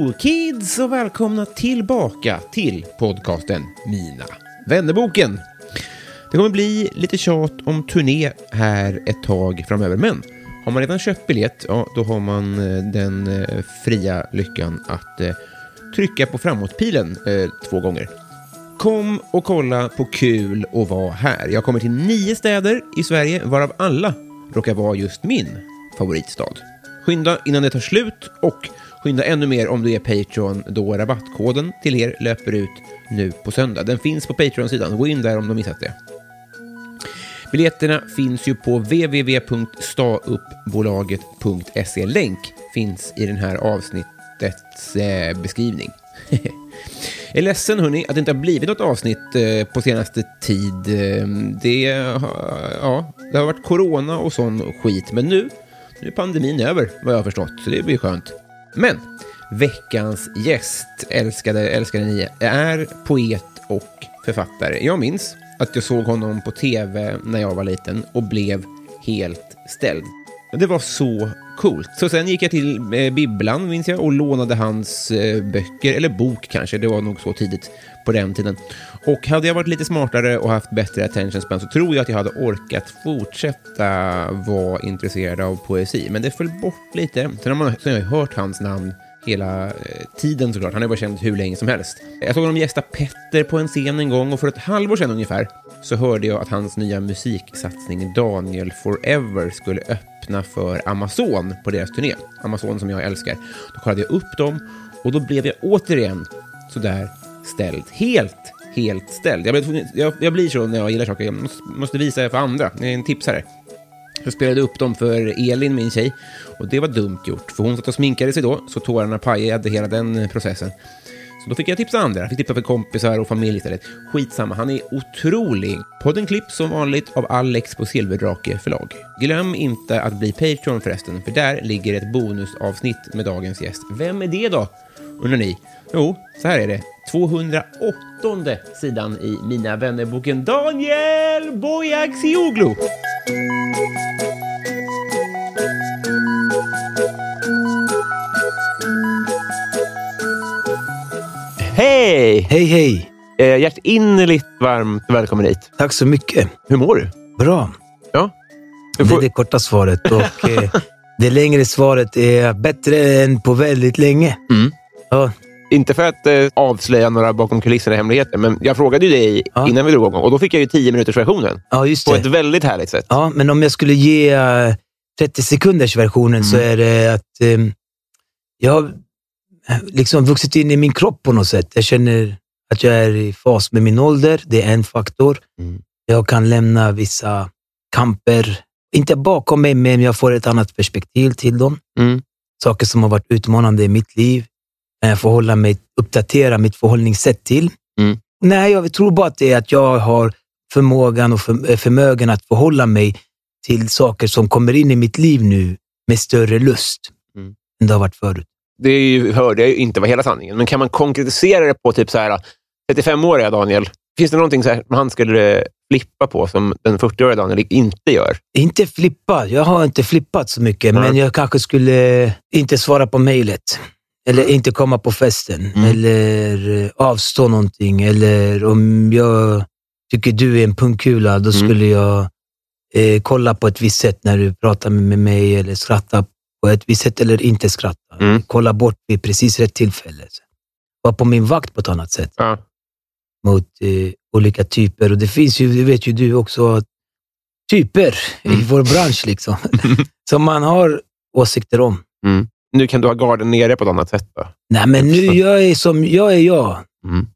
Hello kids och välkomna tillbaka till podcasten Mina vännerboken. Det kommer bli lite tjat om turné här ett tag framöver, men har man redan köpt biljett, ja, då har man eh, den eh, fria lyckan att eh, trycka på framåtpilen eh, två gånger. Kom och kolla på kul och var här. Jag kommer till nio städer i Sverige, varav alla råkar vara just min favoritstad. Skynda innan det tar slut och skynda ännu mer om du är Patreon då rabattkoden till er löper ut nu på söndag. Den finns på Patreon-sidan. Gå in där om du missat det. Biljetterna finns ju på www.stauppbolaget.se. Länk finns i den här avsnittets eh, beskrivning. Jag är ledsen hörni att det inte har blivit något avsnitt eh, på senaste tid. Ehm, det, har- ja, det har varit corona och sån skit, men nu, nu är pandemin över vad jag har förstått, så det blir skönt. Men veckans gäst, älskade, älskade ni, är poet och författare. Jag minns att jag såg honom på tv när jag var liten och blev helt ställd. Det var så coolt. Så sen gick jag till eh, bibblan, minns jag, och lånade hans eh, böcker, eller bok kanske, det var nog så tidigt på den tiden. Och hade jag varit lite smartare och haft bättre attention span så tror jag att jag hade orkat fortsätta vara intresserad av poesi. Men det föll bort lite. Sen har, man, sen har jag hört hans namn hela eh, tiden såklart. Han har ju varit känd hur länge som helst. Jag såg honom gästa Petter på en scen en gång och för ett halvår sedan ungefär så hörde jag att hans nya musiksatsning Daniel Forever skulle öppna för Amazon på deras turné. Amazon som jag älskar. Då kollade jag upp dem och då blev jag återigen sådär ställd. Helt, helt ställd. Jag, jag, jag blir så när jag gillar saker. Jag måste, måste visa det för andra. Jag är en tipsare. Jag spelade upp dem för Elin, min tjej, och det var dumt gjort, för hon satt och sminkade sig då, så tårarna pajade hela den processen. Så då fick jag tipsa andra, jag fick tipsa för kompisar och familj istället. Skitsamma, han är otrolig. Podden klipps som vanligt av Alex på Silverdrake förlag. Glöm inte att bli Patreon förresten, för där ligger ett bonusavsnitt med dagens gäst. Vem är det då, undrar ni? Jo, så här är det. 208 sidan i Mina vännerboken Daniel Boyaxioglu. Hej! Hej, hej. Eh, hjärtinnerligt varmt välkommen hit. Tack så mycket. Hur mår du? Bra. Ja. Du Det får, är det korta svaret och eh, det längre svaret är bättre än på väldigt länge. Mm. Ja, Inte för att eh, avslöja några bakom kulisserna hemligheter, men jag frågade ju dig Ja. innan vi drog igång och då fick jag ju 10 minuters versionen ja, just på ett det. väldigt härligt sätt. Ja, men om jag skulle ge eh, 30 sekunders versionen så Mm. är det att eh, jag har eh, liksom vuxit in i min kropp på något sätt. Jag känner att jag är i fas med min ålder. Det är en faktor. Mm. Jag kan lämna vissa kamper, inte bakom mig, men jag får ett annat perspektiv till dem. Mm. saker som har varit utmanande i mitt liv. Eh, förhålla mig, uppdatera mitt förhållningssätt till. Mm. Nej, jag tror bara att det är att jag har förmågan och för, förmögen att förhålla mig till saker som kommer in i mitt liv nu med större lust Mm. än det har varit förut. Det är ju, hörde jag inte var hela sanningen, men kan man konkretisera det på typ så här 35-åriga Daniel? Finns det någonting så han skulle flippa på som den 40-åriga Daniel inte gör? Inte flippa. Jag har inte flippat så mycket, Nej. men jag kanske skulle inte svara på mejlet. Eller inte komma på festen. Mm. Eller eh, avstå någonting. Eller om jag tycker du är en pungkula, då Mm. skulle jag eh, kolla på ett visst sätt när du pratar med mig eller skratta på ett visst sätt eller inte skratta. Mm. Kolla bort vid precis rätt tillfälle. Vara på min vakt på ett annat sätt Ja. Mot eh, olika typer. Och det finns ju, det vet ju du också, typer Mm. i vår bransch liksom, som man har åsikter om. Nu kan du ha garden nere på ett annat sätt. Då. Nej, men nu jag är som jag är jag. Mm.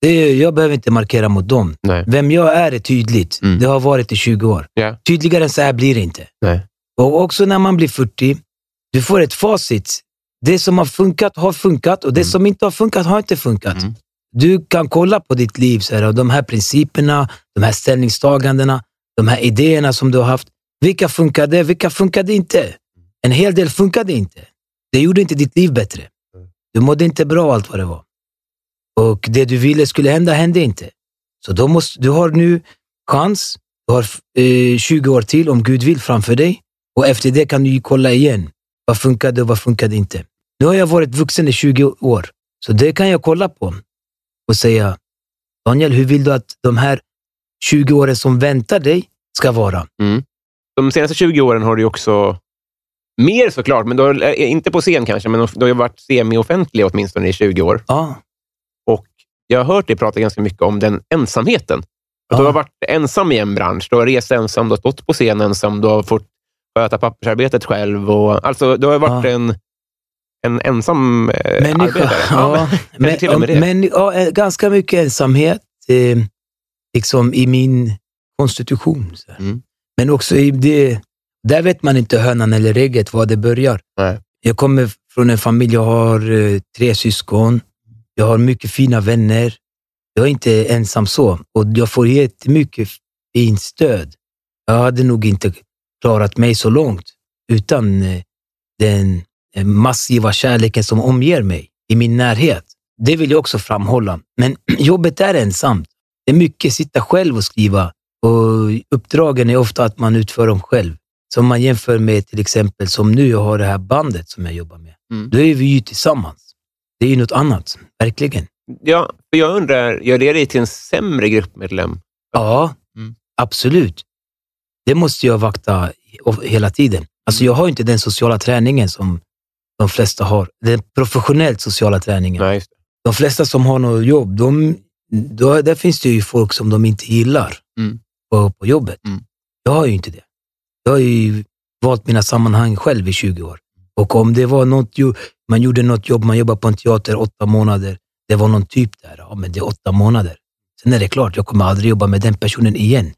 Det är, jag behöver inte markera mot dem. Nej. Vem jag är är tydligt. Mm. Det har varit i 20 år. Ja. Tydligare än så här blir det inte. Nej. Och också när man blir 40, du får ett facit. Det som har funkat har funkat och det som inte har funkat har inte funkat. Du kan kolla på ditt liv, så här, och de här principerna, de här ställningstagandena, de här idéerna som du har haft. Vilka funkade? Vilka funkade inte? En hel del funkade inte. Det gjorde inte ditt liv bättre. Du mådde inte bra allt vad det var. Och det du ville skulle hända, hände inte. Så då måste, du har nu chans. Du har eh, 20 år till om Gud vill framför dig. Och efter det kan du ju kolla igen. Vad funkade och vad funkade inte? Nu har jag varit vuxen i 20 år. Så det kan jag kolla på och säga, Daniel, hur vill du att de här 20 åren som väntar dig ska vara? De senaste 20 åren har du också, mer såklart, men har, eh, inte på scen kanske, men du har varit semi-offentlig åtminstone i 20 år. Ja, Och jag har hört dig prata ganska mycket om den ensamheten. Att Ja. Du har varit ensam i en bransch. Du har rest ensam, du har stått på scen ensam, du har fått sköta pappersarbetet själv. Och, alltså, du har varit Ja. en, en ensam eh, Människa. arbetare. Ja, men, men, och med det. men, ja, eh, ganska mycket ensamhet eh, liksom i min konstitution. Mm. Men också i det, där vet man inte hönan eller ägget, var det börjar. Nej. Jag kommer från en familj, jag har eh, tre syskon. Jag har mycket fina vänner. Jag är inte ensam så och jag får jättemycket fint stöd. Jag hade nog inte klarat mig så långt utan eh, den eh, massiva kärleken som omger mig i min närhet. Det vill jag också framhålla. Men jobbet är ensamt. Det är mycket sitta själv och skriva och uppdragen är ofta att man utför dem själv. Som man jämför med till exempel som nu, jag har det här bandet som jag jobbar med. Mm. Då är vi ju tillsammans. Det är ju något annat, verkligen. Ja, för jag undrar, gör det dig till en sämre gruppmedlem? Ja, Mm. absolut. Det måste jag vakta hela tiden. Alltså jag har inte den sociala träningen som de flesta har. Den professionellt sociala träningen. Nej. De flesta som har något jobb, de, då, där finns det ju folk som de inte gillar Mm. på, på jobbet. Mm. Jag har ju inte det. Jag har ju valt mina sammanhang själv i 20 år. Och om det var något, man gjorde något jobb, man jobbade på en teater åtta månader, det var någon typ där, ja men det är åtta månader. Sen är det klart, jag kommer aldrig jobba med den personen igen.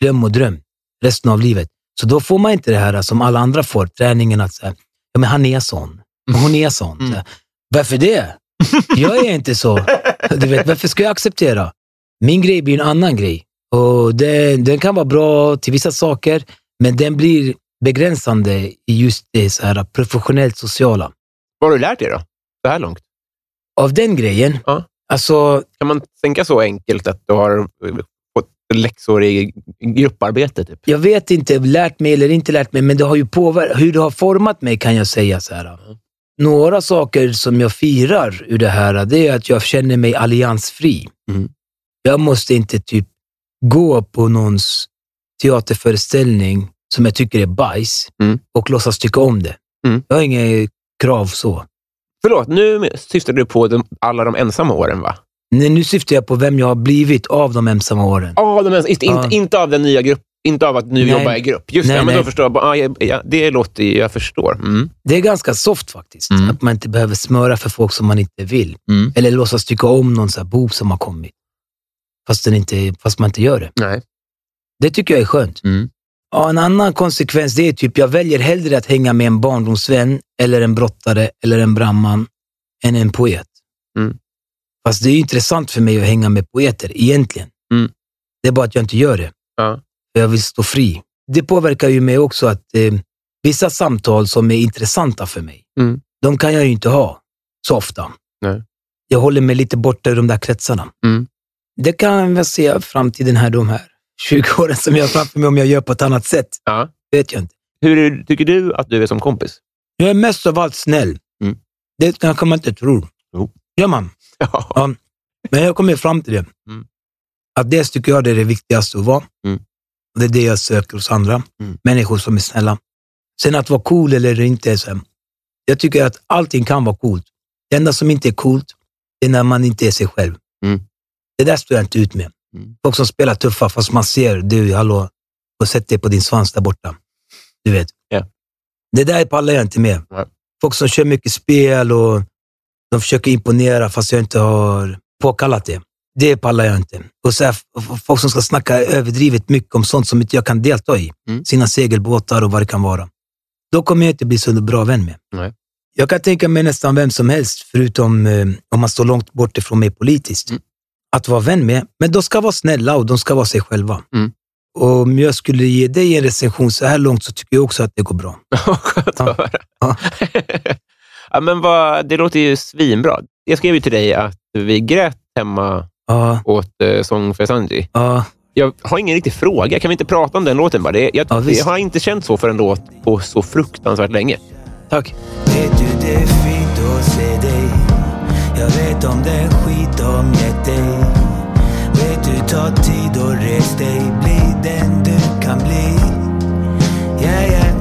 Glöm och dröm resten av livet. Så då får man inte det här som alla andra får, träningen att säga, ja men han är sån, hon är sån. Mm. Varför det? Jag är inte så. Du vet, varför ska jag acceptera? Min grej blir en annan grej. Och det, den kan vara bra till vissa saker, men den blir begränsande i just det så här professionellt sociala. Vad har du lärt dig då? Så här långt? Av den grejen, Ja. alltså Kan man tänka så enkelt att du har fått läxor i grupparbete? Typ? jag vet inte, lärt mig eller inte lärt mig, men det har ju påverkat, hur det har format mig kan jag säga så här. Några saker som jag firar ur det här, det är att jag känner mig alliansfri. Mm. Jag måste inte typ gå på någons teaterföreställning som jag tycker är bajs Mm. och låtsas tycka om det. Mm. Jag har inga krav så. Förlåt, nu syftar du på de, alla de ensamma åren, va? Nej, nu syftar jag på vem jag har blivit av de ensamma åren. Ja, de ens, inte, Ja. inte, av den nya grupp, inte av att nu Nej. jobba i grupp. Just Nej, det, men då nej. förstår jag. bara, Ja, ja, det låter ju- jag förstår. Mm. Det är ganska soft faktiskt. Mm. Att man inte behöver smöra för folk som man inte vill. Mm. Eller låtsas tycka om någon så bok som har kommit. Fast, den inte, fast man inte gör det. Nej. Det tycker jag är skönt. Mm. Ja, en annan konsekvens det är typ, jag väljer hellre att hänga med en barndomsvän, eller en brottare, eller en brandman, än en poet. Mm. Fast det är intressant för mig att hänga med poeter, egentligen. Mm. Det är bara att jag inte gör det. Ja. Jag vill stå fri. Det påverkar ju mig också att eh, vissa samtal som är intressanta för mig, Mm. de kan jag ju inte ha så ofta. Nej. Jag håller mig lite borta ur de där kretsarna. Mm. Det kan jag se framtiden här, de här 20 åren som jag har framför mig om jag gör på ett annat sätt. Ja. vet jag inte. Hur tycker du att du är som kompis? Jag är mest av allt snäll. Mm. Det kanske man inte tror. Jo. Gör man. Ja. Ja. Men jag kommer fram till det. Mm. Att dels tycker jag det är det viktigaste att vara. Mm. Och det är det jag söker hos andra. Mm. Människor som är snälla. Sen att vara cool eller inte. Så. Jag tycker att allting kan vara coolt. Det enda som inte är coolt, det är när man inte är sig själv. Mm. Det där står jag inte ut med. Mm. Folk som spelar tuffa fast man ser, du, hallå, och sätt dig på din svans där borta. Du vet. Ja. Det där pallar jag inte med. Nej. Folk som kör mycket spel och de försöker imponera fast jag inte har påkallat det. Det pallar jag inte. Och så här, folk som ska snacka överdrivet mycket om sånt som inte jag kan delta i. Mm. Sina segelbåtar och vad det kan vara. Då kommer jag inte bli så bra vän med. Nej. Jag kan tänka mig nästan vem som helst, förutom eh, om man står långt bort ifrån mig politiskt, Mm. att vara vän med. Men de ska vara snälla och de ska vara sig själva. Mm. Och om jag skulle ge dig en recension så här långt så tycker jag också att det går bra. Skönt att höra. Ja. ja, men vad, det låter ju svinbra. Jag skrev ju till dig att vi grät hemma Ja, åt eh, Song för Sanji. ja, Jag har ingen riktig fråga. Kan vi inte prata om den låten bara? Det, jag, Ja, jag har inte känt så för en låt på så fruktansvärt länge. tack. Vet du det är fint att se dig Jag vet om det är skit de gett dig Vet du ta tid och res dig Bli den du kan bli Yeah yeah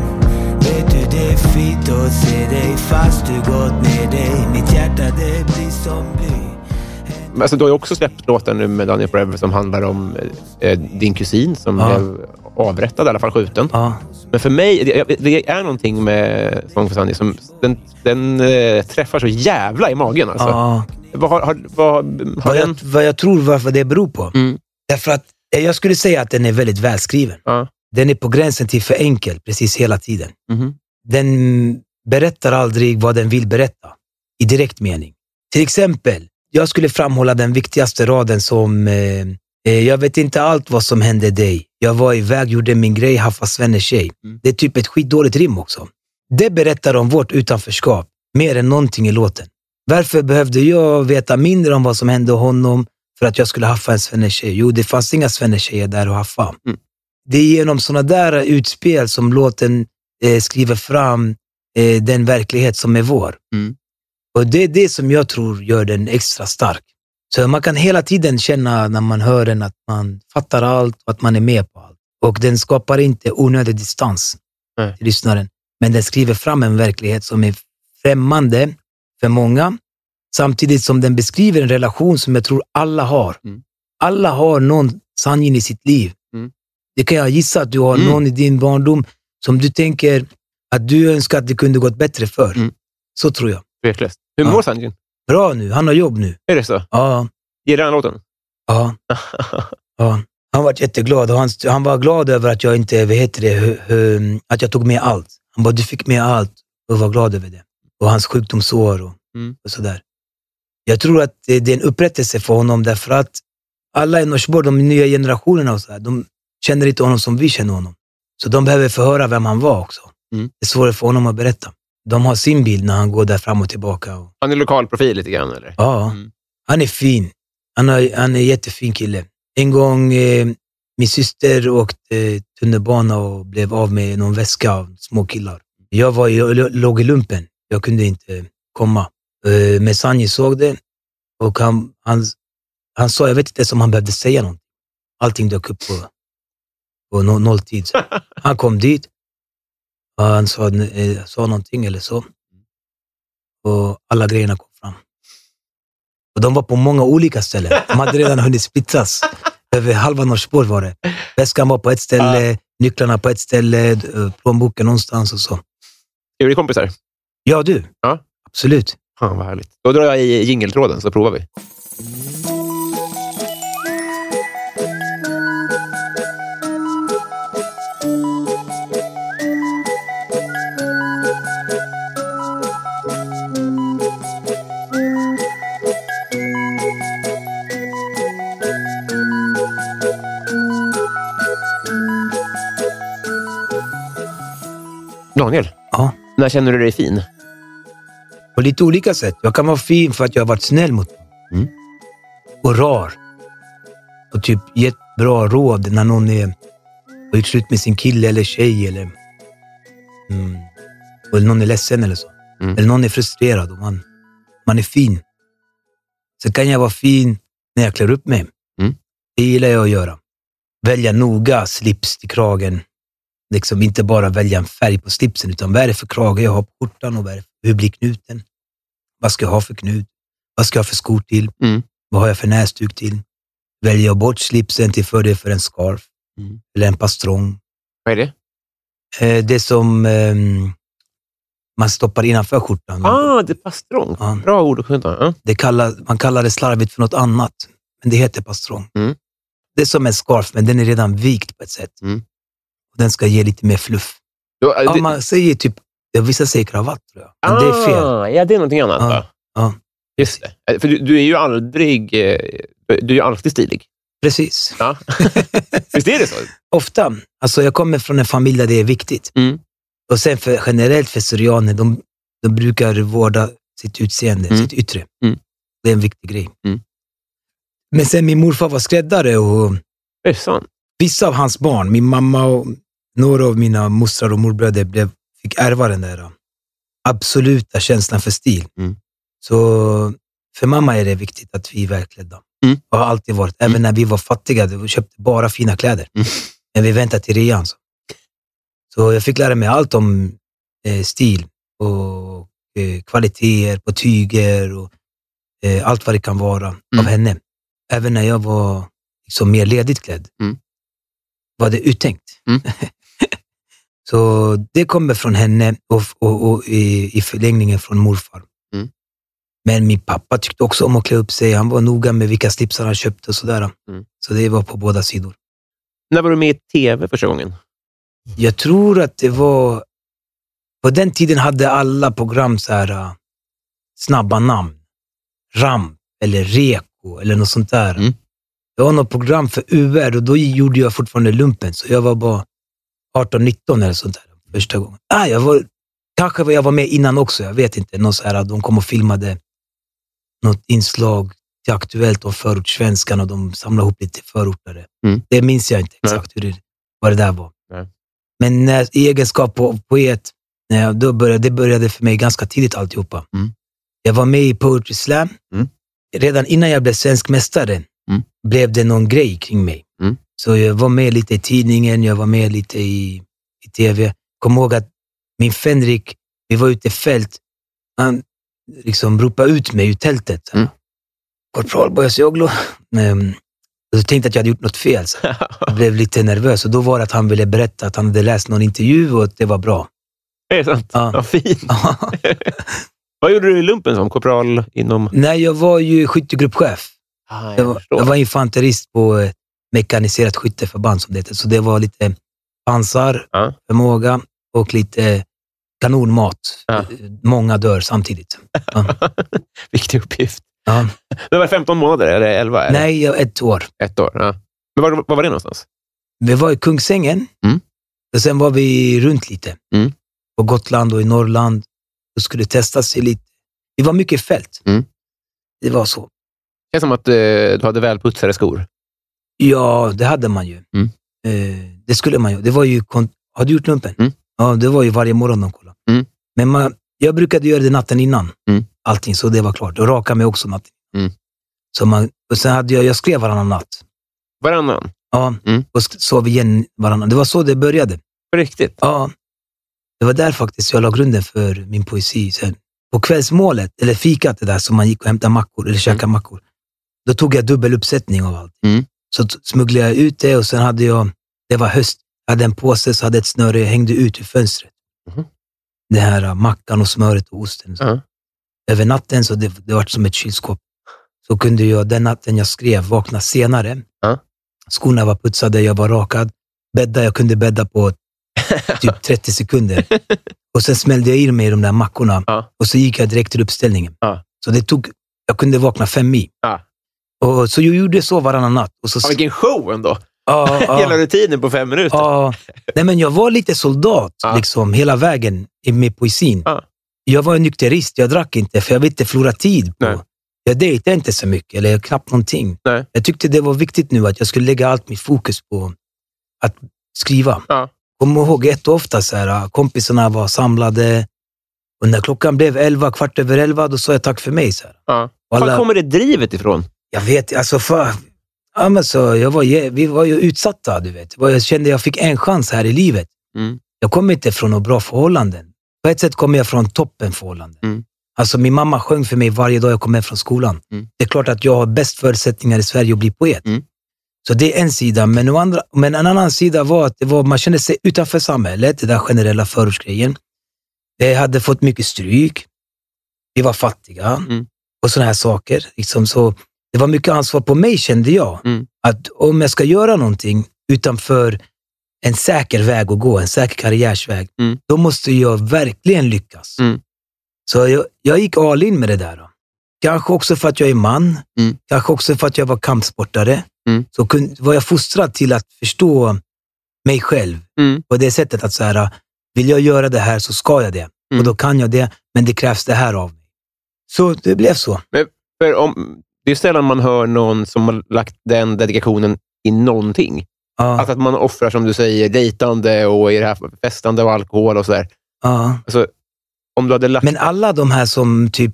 Vet du det är fint att se dig Fast du gått ner dig Mitt hjärta det blir som bly Alltså, du har ju också släppt låten nu med Daniel Forever som handlar om eh, din kusin som Ja. blev avrättad, i alla fall skjuten. Ja. Men för mig, det, det är någonting med Song for Sunday som den, den eh, träffar så jävla i magen. Alltså. Ja. Vad har, har, vad, har Vad, jag, vad jag tror varför det beror på. Mm. Därför att eh, jag skulle säga att den är väldigt välskriven. Ja. Den är på gränsen till för enkel precis hela tiden. Mhm. Den berättar aldrig vad den vill berätta i direkt mening. Till exempel, jag skulle framhålla den viktigaste raden som eh, eh, Jag vet inte allt vad som hände dig. Jag var iväg, gjorde min grej, haffa Svennes tjej. Mm. Det är typ ett skitdåligt rim också. Det berättar om vårt utanförskap mer än någonting i låten. Varför behövde jag veta mindre om vad som hände honom för att jag skulle haffa en Svennes tjej? Jo, det fanns inga Svennes tjejer där att haffa. Mm. Det är genom sådana där utspel som låten eh, skriver fram eh, den verklighet som är vår. Mm. Och Det är det som jag tror gör den extra stark. Så man kan hela tiden känna när man hör den att man fattar allt och att man är med på allt. Och den skapar inte onödig distans Nej. till lyssnaren. Men den skriver fram en verklighet som är främmande för många, samtidigt som den beskriver en relation som jag tror alla har. Mm. Alla har någon sanning i sitt liv. Mm. Det kan jag gissa att du har Mm. någon i din barndom som du tänker att du önskar att det kunde gått bättre för. Mm. Så tror jag. Tveklöst. Hur Ja. mår Sanjin? Bra nu, han har jobb nu. Är det så? Ja, Gillar han låten? ja, ja. Han var jätteglad och han, han var glad över att jag inte, vad heter det, att jag tog med allt. Han bara, du fick med allt och var glad över det. Och hans sjukdomsår och, Mm. och sådär. Jag tror att det, det är en upprättelse för honom därför att alla i Norsborg, de nya generationerna och så här, de känner inte honom som vi känner honom. Så de behöver förhöra vem han var också. Mm. Det är svårare för honom att berätta. De har sin bild när han går där fram och tillbaka. Han är lokal profil lite grann, eller? ja, Mm. han är fin. Han, har, han är en jättefin kille. En gång, eh, min syster åkte tunnelbana och blev av med någon väska av små killar. Jag, var, i- jag låg i lumpen. Jag kunde inte komma. Eh, men Sanji såg det och han, han, han sa, jag vet inte ens om han behövde säga något. Allting dök upp på, på no, nolltid. Han kom dit och han sa, eh, sa någonting eller så. Och alla grejerna kom fram. Och de var på många olika ställen. De hade redan hunnit splittras. Över halva Norsborg var det. Väskan var på ett ställe, nycklarna på ett ställe, eh, plånboken någonstans och så. Är vi kompisar? Ja, du. Ja. Absolut. Fan, vad härligt. Då drar jag i jingeltråden så provar vi. Daniel, Ja. när känner du dig fin? På lite olika sätt. Jag kan vara fin för att jag har varit snäll mot dem. Mm. Och rar. Och typ gett bra råd när någon är, har gjort slut med sin kille eller tjej eller, mm, eller någon är ledsen eller så. Mm. Eller någon är frustrerad och man, man är fin. Så kan jag vara fin när jag klär upp mig. Mm. Det gillar jag att göra. Välja noga slips till kragen. Liksom inte bara välja en färg på slipsen, utan vad är det för krage jag har på skjortan och vad är det, hur blir knuten? Vad ska jag ha för knut? Vad ska jag ha för skor till? Mm. Vad har jag för näsduk till? Väljer jag bort slipsen till fördel för en scarf Mm. eller en pastrong? Vad är det? Eh, det som ehm, man stoppar innanför skjortan. Ah, det är pastrong. Ja. Bra ord att kunna. Ja. Det kallar, man kallar det slarvigt för något annat, men det heter pastrong. Mm. Det är som en scarf, men den är redan vikt på ett sätt. Mm. Den ska ge lite mer fluff. Ja, det, man säger typ, vissa säger kravatt tror jag, men det är fel. Ah, ja, det är någonting annat. Ja, ja. Just det. Eh, För du, du är ju aldrig... eh, Du är ju alltid stilig. Precis. Ja. Visst är det så? Ofta. Alltså jag kommer från en familj där det är viktigt. Mm. Och sen för, generellt för syrianer, de, de brukar vårda sitt utseende, Mm. sitt yttre. Mm. Det är en viktig grej. Mm. Men sen min morfar var skräddare och Är det sant? vissa av hans barn, min mamma och några av mina mostrar och morbröder blev, fick ärva den där absoluta känslan för stil. Mm. Så för mamma är det viktigt att vi är välklädda. Mm. Och har alltid varit. Även när vi var fattiga, vi köpte bara fina kläder. Mm. Men vi väntade till rean. Så. så jag fick lära mig allt om eh, stil och eh, kvaliteter på tyger och eh, allt vad det kan vara av Mm. henne. Även när jag var liksom mer ledigt klädd Mm. var det uttänkt. Så det kommer från henne och, och, och i, i förlängningen från morfar. Mm. Men min pappa tyckte också om att klä upp sig. Han var noga med vilka slipsar han köpte och sådär. Mm. Så det var på båda sidor. När var du med i tv första gången? Jag tror att det var... På den tiden hade alla program så här uh, snabba namn. Ramp eller Reko eller något sånt där. Mm. Det var något program för UR och då gjorde jag fortfarande lumpen, så jag var bara 18-19 eller sånt där första gången. Ah, jag var, kanske jag var med innan också, jag vet inte. Någon så här, de kom och filmade något inslag till Aktuellt om förortssvenskan och de samlade ihop lite förortare. Mm. Det minns jag inte Nej. exakt hur det, vad det där var. Nej. Men när, i egenskap av poet, när då började, det började för mig ganska tidigt alltihopa. Mm. Jag var med i Poetry Slam. Mm. Redan innan jag blev svensk mästare Mm. blev det någon grej kring mig. Mm. Så jag var med lite i tidningen, jag var med lite i, i tv. Kom ihåg att min Fenrik, vi var ute i fält, han liksom ropade ut mig ur tältet. Mm. Korpral Bojas Joglo. Um, och så tänkte jag att jag hade gjort något fel. Så jag blev lite nervös och då var det att han ville berätta att han hade läst någon intervju och att det var bra. Är det sant? Ja. Vad fint. Vad gjorde du i lumpen som korpral inom... Nej, jag var ju skyttegruppchef. Ah, Jag var, jag var infanterist på eh, mekaniserat skytteförband som det heter. Så det var lite pansar, Ja. förmåga och lite kanonmat. Ja. Många dör samtidigt. Ja. Viktig uppgift. Ja. Det var 15 månader, eller 11? Eller? Nej, ett år. Ett år. Ja. Men var, var var det någonstans? Vi var i Kungsängen Mm. och sen var vi runt lite. Mm. På Gotland och i Norrland. Och skulle testa sig lite. Vi var mycket i fält. Mm. Det var så. Det känns som att eh, du hade välputsade skor. Ja, det hade man ju. Mm. Eh, det skulle man ju. Det var ju har du gjort lumpen? Mm. Ja, det var ju varje morgon de kollade. Mm. Men man, jag brukade göra det natten innan. Mm. Allting, så det var klart. Och raka mig också natten Mm. så man, och sen hade jag, jag skrev varannan natt. Varannan. Ja, Mm. och sov igen varannan. Det var så det började. På riktigt. Ja, det var där faktiskt jag la grunden för min poesi. Sen, på kvällsmålet, eller fikat det där som man gick och hämtade mackor, eller käkade mackor, då tog jag dubbel uppsättning av allt. Mm. Så smugglade jag ut det och sen hade jag, det var höst, jag hade en påse så hade ett snöre, jag hängde ut ur fönstret. Mhm. Det här äh, mackan och smöret och osten. Ja. Över natten så det, det var som ett kylskåp. Så kunde jag, den natten jag skrev, vakna senare. Ja. Skorna var putsade, jag var rakad. Bädda, jag kunde bädda på typ 30 sekunder. Och sen smällde jag i mig de där mackorna Ja. och så gick jag direkt till uppställningen. Ja. Så det tog, jag kunde vakna fem i. Ja. Och så jag gjorde så varannan natt. Och så, Ja, vilken show ändå! ja, ja, Hela rutinen på fem minuter. ja. Nej, men jag var lite soldat liksom, hela vägen i- med poesin. Ja. Jag var en nykterist, jag drack inte för jag ville inte förlora tid. På. Nej. Jag dejtade inte så mycket, eller knappt någonting. Nej. Jag tyckte det var viktigt nu att jag skulle lägga allt mitt fokus på att skriva. Ja. Kom ihåg ett och ofta så här, kompisarna var samlade och när klockan blev elva, kvart över elva, då sa jag tack för mig. Så här. Ja. Alla- Var kommer det drivet ifrån? Jag vet, alltså för, ja, men så, jag var, vi var ju utsatta, du vet. Jag kände jag fick en chans här i livet. Mm. Jag kommer inte från några bra förhållanden. På ett sätt kommer jag från toppen förhållanden. Mm. Alltså min mamma sjöng för mig varje dag jag kom hem från skolan. Mm. Det är klart att jag har bäst förutsättningar i Sverige att bli poet. Mm. Så det är en sida. Men, andra, men en annan sida var att var, man kände sig utanför samhället, det där generella förortsgrejen. Jag hade fått mycket stryk. Vi var fattiga Mm. och sådana här saker. Liksom så, det var mycket ansvar på mig kände jag. Mm. Att om jag ska göra någonting utanför en säker väg att gå, en säker karriärsväg, Mm. då måste jag verkligen lyckas. Mm. Så jag, jag gick all in med det där. Då. Kanske också för att jag är man, Mm. kanske också för att jag var kampsportare. Mm. Så kun, var jag fostrad till att förstå mig själv Mm. på det sättet att så här, vill jag göra det här så ska jag det. Och då kan jag det, men det krävs det här av mig. Så det blev så. För om, det är sällan man hör någon som har lagt den dedikationen i någonting. Ja, Alltså att man offrar, som du säger, dejtande och i det här festande och alkohol och sådär. ja. Alltså, om du hade lagt... Men alla de här som typ,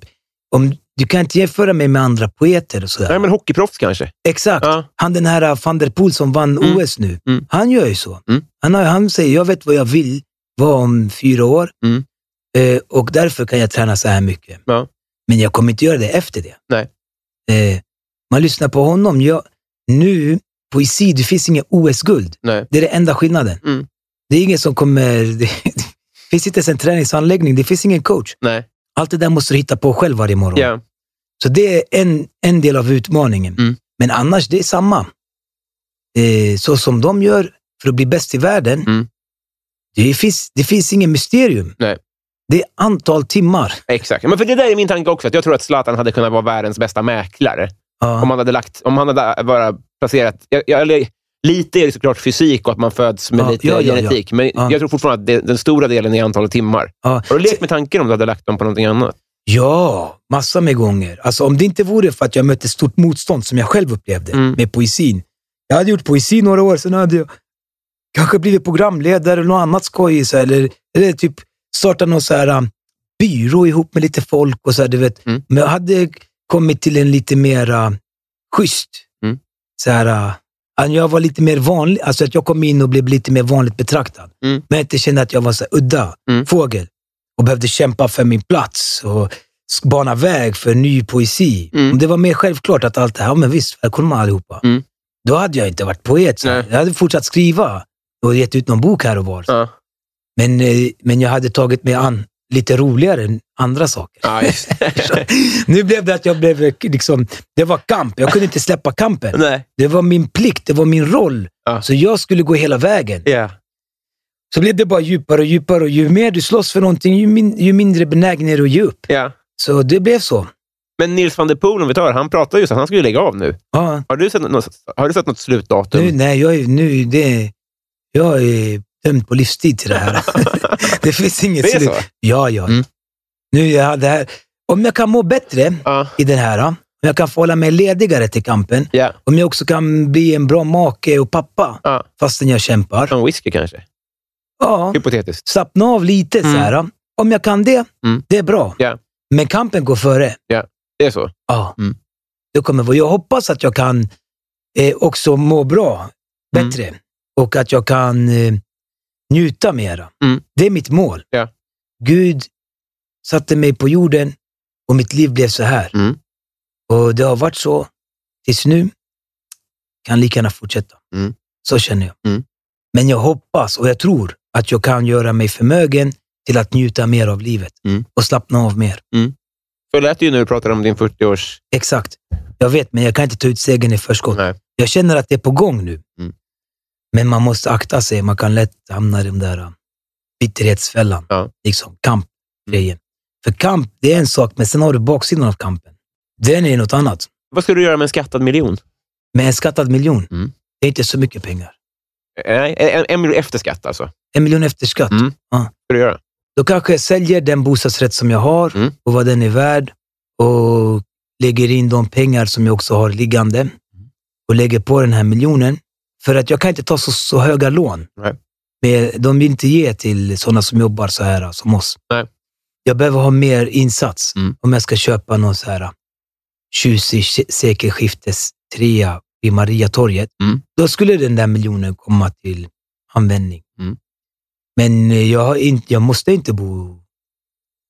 om, du kan inte jämföra mig med andra poeter och sådär. nej, men hockeyproffs kanske? Exakt. Ja. Han den här uh, van der Poel som vann Mm. OS nu, Mm. han gör ju så. Mm. Han, har, han säger, jag vet vad jag vill vara om fyra år Mm. eh, och därför kan jag träna så här mycket. Ja. Men jag kommer inte göra det efter det. Nej. Eh, man lyssnar på honom. Jag, nu, poesi, det finns inget OS-guld. Det är den enda skillnaden. Mm. Det är ingen som kommer... Det, det finns inte ens en träningsanläggning, det finns ingen coach. Nej. Allt det där måste du hitta på själv varje morgon. Ja. Så det är en, en del av utmaningen. Mm. Men annars, det är samma. Eh, så som de gör för att bli bäst i världen, Mm. det, finns, det finns ingen mysterium. Nej. Det är antal timmar. Exakt. Men för det där är min tanke också. Att jag tror att Zlatan hade kunnat vara världens bästa mäklare. Ja. Om han hade, lagt, om han hade bara placerat... Jag, jag, lite är det såklart fysik och att man föds med Ja, lite ja, genetik. Men Ja. jag tror fortfarande att det, den stora delen är antalet timmar. Har du lekt med tanken om du hade lagt dem på någonting annat? Ja, massor med gånger. Alltså, om det inte vore för att jag mötte stort motstånd, som jag själv upplevde Mm. med poesin. Jag hade gjort poesi några år, sen hade jag kanske blivit programledare eller något annat skoj. Eller, eller typ startat någon så här, um, byrå ihop med lite folk. och så här, du vet. Mm. Men jag hade kommit till en lite mer uh, schysst. Mm. Så här, uh, jag var lite mer vanlig, alltså att jag kom in och blev lite mer vanligt betraktad. Mm. Men jag inte kände att jag var så här udda Mm. fågel och behövde kämpa för min plats och bana väg för ny poesi. Mm. Om det var mer självklart att allt det här, ja men visst, välkomna allihopa. Mm. Då hade jag inte varit poet. Så. Jag hade fortsatt skriva och gett ut någon bok här och var. Ja. Men, eh, men jag hade tagit mig an lite roligare än andra saker. Nu blev det att jag blev, eh, liksom, det var kamp. Jag kunde inte släppa kampen. Nej. Det var min plikt, det var min roll. Ja. Så jag skulle gå hela vägen. Ja. Så blev det bara djupare och djupare och ju mer du slåss för någonting, ju, min, ju mindre benägen är du att ge upp. ja. Så det blev så. Men Nils van der Poel, om vi tar, han pratar ju så att han ska ju lägga av nu. Ja, Har du sett något, har du sett något slutdatum? nu, nej, jag är, nu, det, jag är dömd på livstid till det här. det finns inget Det är slut. så? Ja, ja. Mm. Nu, jag, det här, om jag kan må bättre Ja. i den här, om jag kan få hålla mig ledigare till kampen, Ja. om jag också kan bli en bra make och pappa ja. fastän jag kämpar. En whisky kanske? Ja, Hypotetiskt. slappna av lite. Så Mm. här. Om jag kan det, Mm. det är bra. Ja. Men kampen går före. Det är så? Ja. Mm. Det kommer vara. Jag hoppas att jag kan eh, också må bra, bättre. Och att jag kan eh, njuta mera. Mm. Det är mitt mål. Ja. Gud satte mig på jorden och mitt liv blev så här. Mm. Och det har varit så tills nu. Kan lika gärna fortsätta. Mm. Så känner jag. Mm. Men jag hoppas och jag tror att jag kan göra mig förmögen till att njuta mer av livet Mm. och slappna av mer. Så lät det ju när du pratade om din 40-års... Exakt. Jag vet, men jag kan inte ta ut segern i förskott. Nej. Jag känner att det är på gång nu. Mm. Men man måste akta sig. Man kan lätt hamna i den där uh, bitterhetsfällan. Ja. Liksom kampgrejen. För kamp, det är en sak, men sen har du baksidan av kampen. Den är något annat. Vad ska du göra med en skattad miljon? Med en skattad miljon, Mm. det är inte så mycket pengar. Nej, en, en miljon efter skatt alltså. En miljon efter skatt. Mm. Ja. Vad ska du göra? Då kanske jag säljer den bostadsrätt som jag har Mm. och vad den är värd och lägger in de pengar som jag också har liggande och lägger på den här miljonen. För att jag kan inte ta så, så höga lån. Nej. Men de vill inte ge till sådana som jobbar så här som oss. Nej. Jag behöver ha mer insats Mm. om jag ska köpa någon så här tjusig se- sekelskiftes trea vid Mariatorget. Mm. Då skulle den där miljonen komma till användning. Mm. Men eh, jag, inte, jag måste inte bo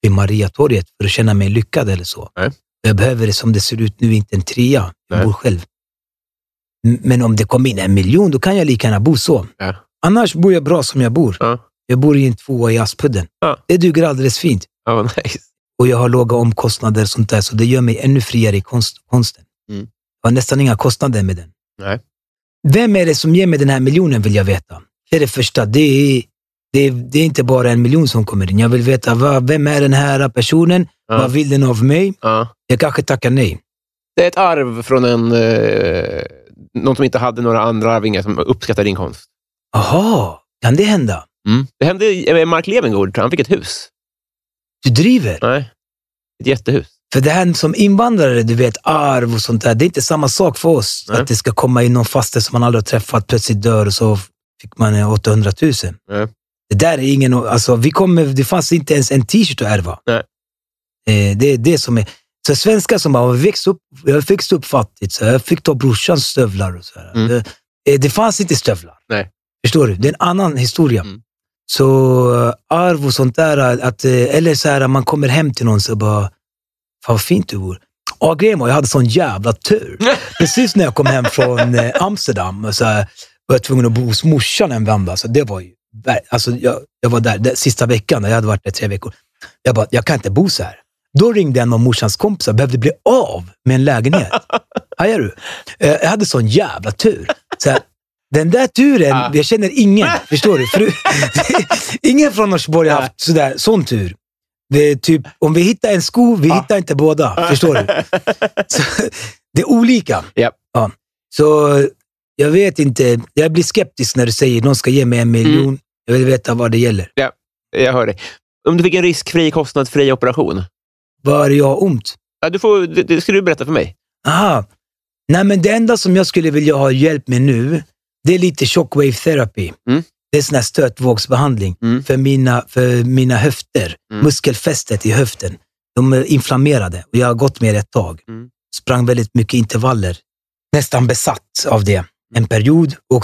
vid Mariatorget för att känna mig lyckad eller så. Nej. Jag behöver det som det ser ut nu, inte en trea. Jag Nej. bor själv. Men om det kommer in en miljon, då kan jag lika gärna bo så. Ja. Annars bor jag bra som jag bor. Ja. Jag bor i en tvåa i Aspudden. Ja. Det duger alldeles fint. Ja, vad nice. Och jag har låga omkostnader och sånt där, så det gör mig ännu friare i konst, konsten. Mm. Jag har nästan inga kostnader med den. Nej. Vem är det som ger mig den här miljonen vill jag veta. Det är det första. Det är, det är, det är inte bara en miljon som kommer in. Jag vill veta vad, vem är den här personen? Vad vill den av mig? Ja. Jag kanske tackar nej. Det är ett arv från en, eh, någon som inte hade några andra arvingar som uppskattar din konst. Aha, kan det hända? Det hände i- Mark Levengood, tror jag. han fick ett hus. Du driver? Nej, ett jättehus. För det här som invandrare, du vet, arv och sånt där, det är inte samma sak för oss. Nej. Att det ska komma in någon faste som man aldrig har träffat, plötsligt dör och så fick man eh, 800 000. Nej. Det där är ingen... Alltså, vi kommer, det fanns inte ens en t-shirt att ärva. Nej. Eh, det är det som är... Så svenskar som bara, växt upp, jag växte upp fattigt, så jag fick ta brorsans stövlar och så. Mm. Det, eh, det fanns inte stövlar. Nej. Förstår du? Det är en annan historia. Mm. Så eh, arv och sånt där, att, eh, eller så här, man kommer hem till någon så bara, fan vad fint du bor. Ja, grejen var, jag hade sån jävla tur. Precis när jag kom hem från Amsterdam så här, var jag tvungen att bo hos morsan en vända. Så det var ju, alltså, jag, jag var där sista veckan, jag hade varit där tre veckor. Jag bara, jag kan inte bo så här. Då ringde en av morsans kompisar, behövde bli av med en lägenhet. Hajar du? Eh, Jag hade sån jävla tur. Så här, den där turen, jag känner ingen. Förstår du? För, ingen från Norsborg har haft sådär, sån tur. Det är typ, om vi hittar en sko, vi hittar inte båda. Förstår du? Så, det är olika. Japp. Ja. Så jag vet inte. Jag blir skeptisk när du säger att någon ska ge mig en miljon. Mm. Jag vill veta vad det gäller. Jag hör dig. Om du fick en riskfri, kostnadsfri operation, Vad är det jag har ont? ja, du får, det, det ska du berätta för mig. Aha. Nej, men det enda som jag skulle vilja ha hjälp med nu, det är lite shockwave therapy. Mm. Det är sån här stötvågsbehandling Mm. för, mina, för mina höfter. Mm. Muskelfästet i höften. De är inflammerade och jag har gått med det ett tag. Mm. Sprang väldigt mycket intervaller. Nästan besatt av det. En period. Och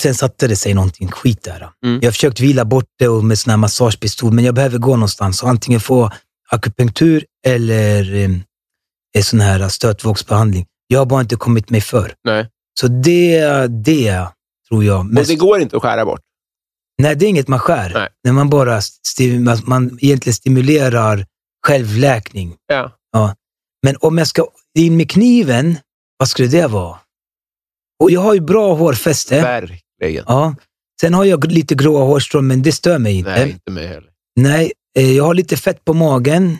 sen satte det sig någonting skit där. Mm. Jag har försökt vila bort det och med sån här massagepistol, men jag behöver gå någonstans och antingen få akupunktur eller eh, sån här stötvågsbehandling. Jag har bara inte kommit mig för. Nej. Så det, det tror jag. Mest- det går inte att skära bort. Nej, det är inget man skär. Nej. När man bara sti- man, egentligen stimulerar självläkning. Ja. Men om jag ska in med kniven, vad skulle det vara? Och jag har ju bra hårfäste. Verkligen. Ja. Sen har jag lite gråa hårstrån, men det stör mig inte. Nej, inte mig heller. Nej, eh, jag har lite fett på magen.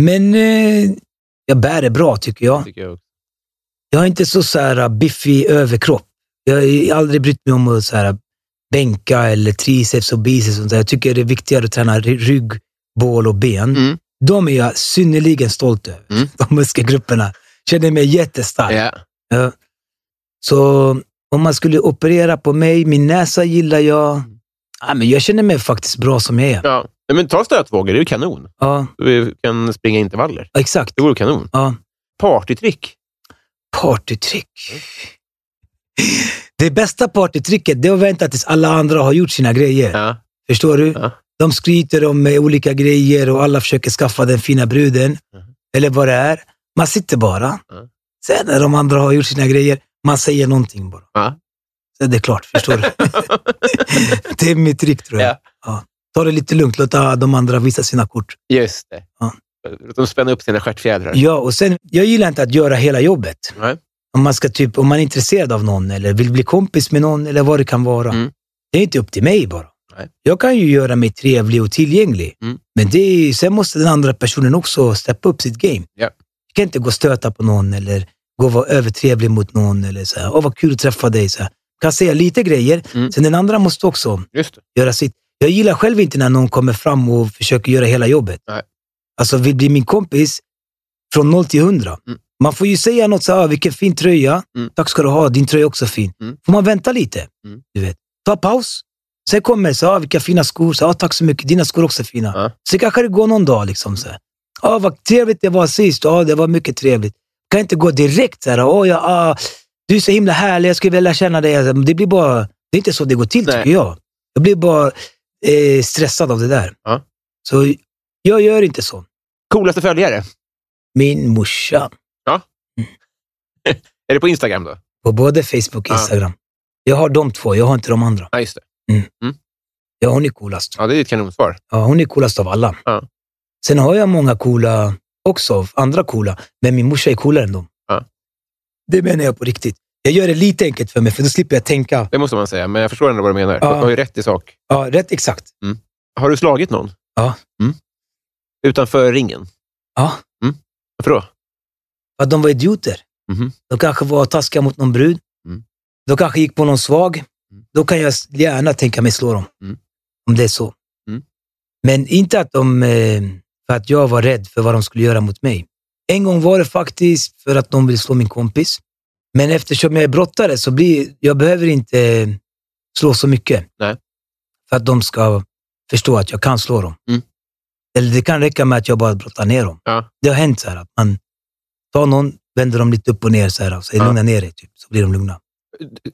Men eh, jag bär det bra tycker jag. Tycker jag. Jag har inte så, så här biffig överkropp. Jag har aldrig brytt mig om att så här, bänka eller triceps och biceps. Och sånt där. Jag tycker det är viktigare att träna ry- rygg, bål och ben. Mm. De är jag synnerligen stolt över, Mm. de muskelgrupperna. Känner mig jättestark. Ja. Ja. Så om man skulle operera på mig, min näsa gillar jag. Ja, men jag känner mig faktiskt bra som jag är. Ja. Men ta stötvågor, det är ju kanon. Ja, Du kan springa intervaller. exakt. Det vore kanon. Ja. Partytrick. Partytrick. Det bästa partytricket det är att vänta tills alla andra har gjort sina grejer. Ja. Förstår du? Ja. De skryter om eh, olika grejer och alla försöker skaffa den fina bruden. Eller vad det är. Man sitter bara. Ja. Sen när de andra har gjort sina grejer, man säger någonting bara. Ja. Så är det klart, förstår du? det är mitt trick tror jag. Ja. Ja. Ta det lite lugnt, låta de andra visa sina kort. Just det. Ja. Låt dem spänna upp sina stjärtfjädrar. Ja, och sen, jag gillar inte att göra hela jobbet. Nej. Om man, ska typ, om man är intresserad av någon eller vill bli kompis med någon eller vad det kan vara. Mm. Det är inte upp till mig bara. Nej. Jag kan ju göra mig trevlig och tillgänglig. Mm. Men det är, sen måste den andra personen också steppa upp sitt game. Ja. Jag kan inte gå och stöta på någon eller gå och vara övertrevlig mot någon. Eller så här, Åh, vad kul att träffa dig. Så här. kan säga lite grejer, Mm. sen den andra måste också göra sitt. Jag gillar själv inte när någon kommer fram och försöker göra hela jobbet. Nej. Alltså vill bli min kompis från 0 till 100. Mm. Man får ju säga något så här, "Ah, vilken fin tröja. Mm. Tack ska du ha, din tröja är också fin. Mm. Får man vänta lite. Mm. Du vet. Ta paus. Sen kommer så, ah, vilka fina skor. Så, ah, tack så mycket, dina skor är också fina. Ja. Så kanske det går någon dag. Liksom, så här. ah, vad trevligt det var sist. Ja, det var mycket trevligt. Kan inte gå direkt så här, oh, ja, ah, du är så himla härlig, jag skulle vilja känna dig. Alltså, Det blir bara, det är inte så det går till Nej. tycker jag. Jag blir bara eh, stressad av det där. Ja. Så jag gör inte så. Coolaste följare? Min morsa, Är det på Instagram då? på både Facebook och Ja. Instagram. Jag har de två, jag har inte de andra. Ja, just det. Ja, hon är coolast. Ja, det är ett kanonsvar. Ja, hon är coolast av alla. Ja. Sen har jag många coola också, andra coola, men min morsa är coolare än dem. Ja. Det menar jag på riktigt. Jag gör det lite enkelt för mig, för då slipper jag tänka. Det måste man säga, men jag förstår ändå vad du menar. Ja. Du har ju rätt i sak. Ja, rätt exakt. Har du slagit någon? Ja. Mm. Utanför ringen? Ja, Varför då? för att de var idioter. Mhm. De kanske var taskiga mot någon brud. Mm. De kanske gick på någon svag. Då kan jag gärna tänka mig slå dem. Mm. Om det är så. Mm. Men inte att de, eh, för att jag var rädd för vad de skulle göra mot mig. En gång var det faktiskt för att de ville slå min kompis. Men eftersom jag är brottare så blir jag behöver inte slå så mycket. Nej. För att de ska förstå att jag kan slå dem. Mm. Eller det kan räcka med att jag bara brottar ner dem. Ja. Det har hänt så här att man tar någon, vänder dem lite upp och ner så här, och säger Ja. lugna ner dig, typ, så blir de lugna.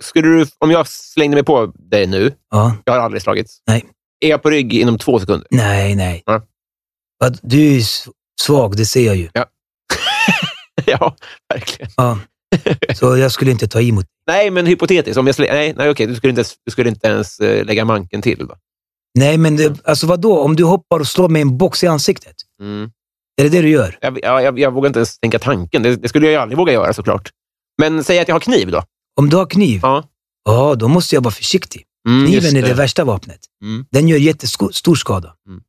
Skulle du, om jag slängde mig på dig nu, Ja. jag har aldrig slagits. Nej. Är jag på rygg inom två sekunder? Nej, nej. Ja. Du är svag, det ser jag ju. ja, verkligen. Ja. Så jag skulle inte ta emot. Nej, men hypotetiskt. Om jag slä, nej, nej, okej, du skulle inte, ens- du skulle inte ens eh, lägga manken till. Då. Nej, men det, alltså vadå? Om du hoppar och slår med en box i ansiktet, Mm. är det det du gör? Jag, jag, jag, vågar inte ens tänka tanken. Det, det skulle jag ju aldrig våga göra såklart. Men säg att jag har kniv då. Om du har kniv, Ja. ja, då måste jag vara försiktig. Mm, Kniven är det värsta vapnet. Mm. Den gör jättestor skada. Mm.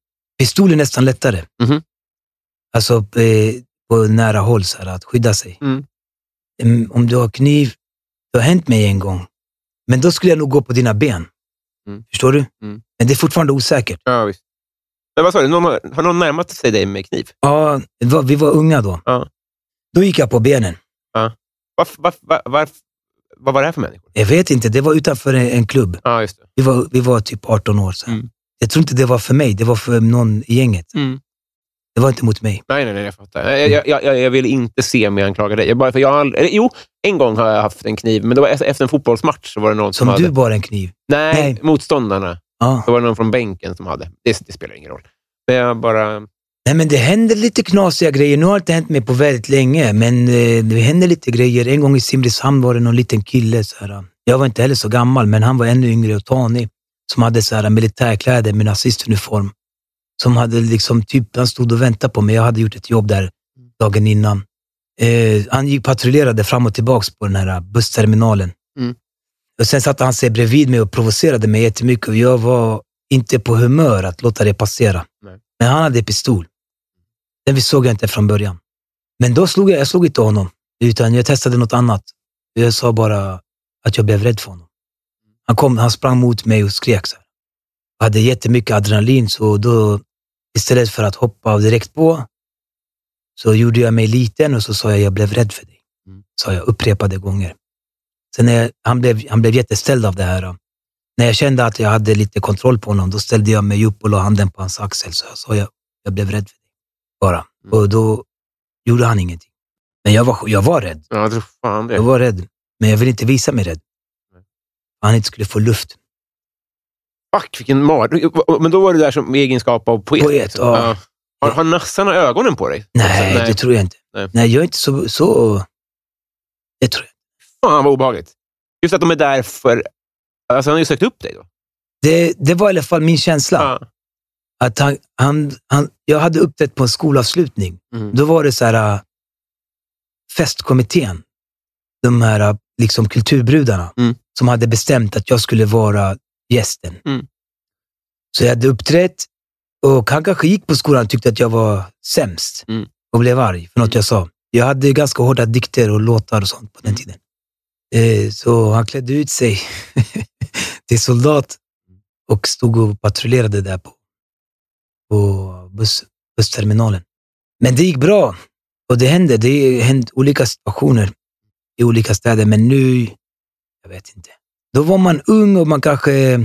Pistol är nästan lättare. Mhm. Alltså eh, på nära håll, så här, att skydda sig. Mm. Mm, Om du har kniv, det har hänt mig en gång. Men då skulle jag nog gå på dina ben. Mm. Förstår du? Mm. Men det är fortfarande osäkert. Ja, visst. Men vad sa du? Någon, har- har någon närmat sig dig med kniv? Ja, var, vi var unga då. Ja. Då gick jag på benen. Var, var, var, var, vad var det här för människor? Jag vet inte, det var utanför en, en klubb. Ja, just det. Vi var, vi var typ 18 år. Så. Mm. Jag tror inte det var för mig, det var för någon i gänget. Mm. Det var inte mot mig. Nej, nej, nej, jag fattar. Jag, jag, jag, jag vill inte se mig anklaga dig. Jag bara, för jag aldrig, jo, en gång har jag haft en kniv, men det var efter en fotbollsmatch. Så var det någon som, Som hade... du bar en kniv. Nej, Nej. motståndarna. Ja. Då var det någon från bänken som hade. Det, det spelar ingen roll. Men jag bara... Nej, men det händer lite knasiga grejer. Nu har det inte hänt mig på väldigt länge, men eh, det händer lite grejer. En gång i Simrishamn var det någon liten kille. Så här, jag var inte heller så gammal, men han var ännu yngre och tanig. Som hade så här, militärkläder med nazistuniform. Som hade liksom, typ, han stod och väntade på mig. Jag hade gjort ett jobb där dagen innan. Eh, han gick patrullerade fram och tillbaka på den här bussterminalen. Mm. Och sen satte han sig bredvid mig och provocerade mig jättemycket och jag var inte på humör att låta det passera. Nej. Men han hade pistol. Den såg jag inte från början. Men då slog jag, jag slog inte honom, utan jag testade något annat. Jag sa bara att jag blev rädd för honom. Han, kom, han sprang mot mig och skrek. Så här. Jag hade jättemycket adrenalin, så då istället för att hoppa direkt på, så gjorde jag mig liten och så sa jag jag blev rädd för dig. Mm. Sa jag upprepade gånger. Sen när jag, han, blev, han blev jätteställd av det här. När jag kände att jag hade lite kontroll på honom, då ställde jag mig upp och la handen på hans axel. Så jag sa, jag, jag blev rädd för dig. Bara. Mm. Och då gjorde han ingenting. Men jag var, jag var rädd. Ja, tror fan det. Jag var rädd. Men jag ville inte visa mig rädd. Nej. Han inte skulle få luft. Fuck, vilken mardröm. Men då var du där som egenskap av poet? Poet, liksom. ja. Har, har nassarna ögonen på dig? Nej, Alltså, det tror jag inte. Nej. Nej, jag är inte så... så det tror jag Fan vad obehagligt. Just att de är där för... Alltså han har ju sökt upp dig då. det, det var i alla fall min känsla. Ja. Att han, han, han, jag hade uppträtt på en skolavslutning. Mm. Då var det så här, äh, festkommittén, de här äh, liksom kulturbrudarna, Mm. Som hade bestämt att jag skulle vara gästen. Mm. Så jag hade uppträtt och han kanske gick på skolan och tyckte att jag var sämst Mm. och blev arg för något jag sa. Jag hade ganska hårda dikter och låtar och sånt på den Mm. tiden. Eh, så han klädde ut sig till soldat och stod och patrullerade där på, på buss, bussterminalen. Men det gick bra. Och det hände. Det hände olika situationer i olika städer. Men nu, jag vet inte. Då var man ung och man kanske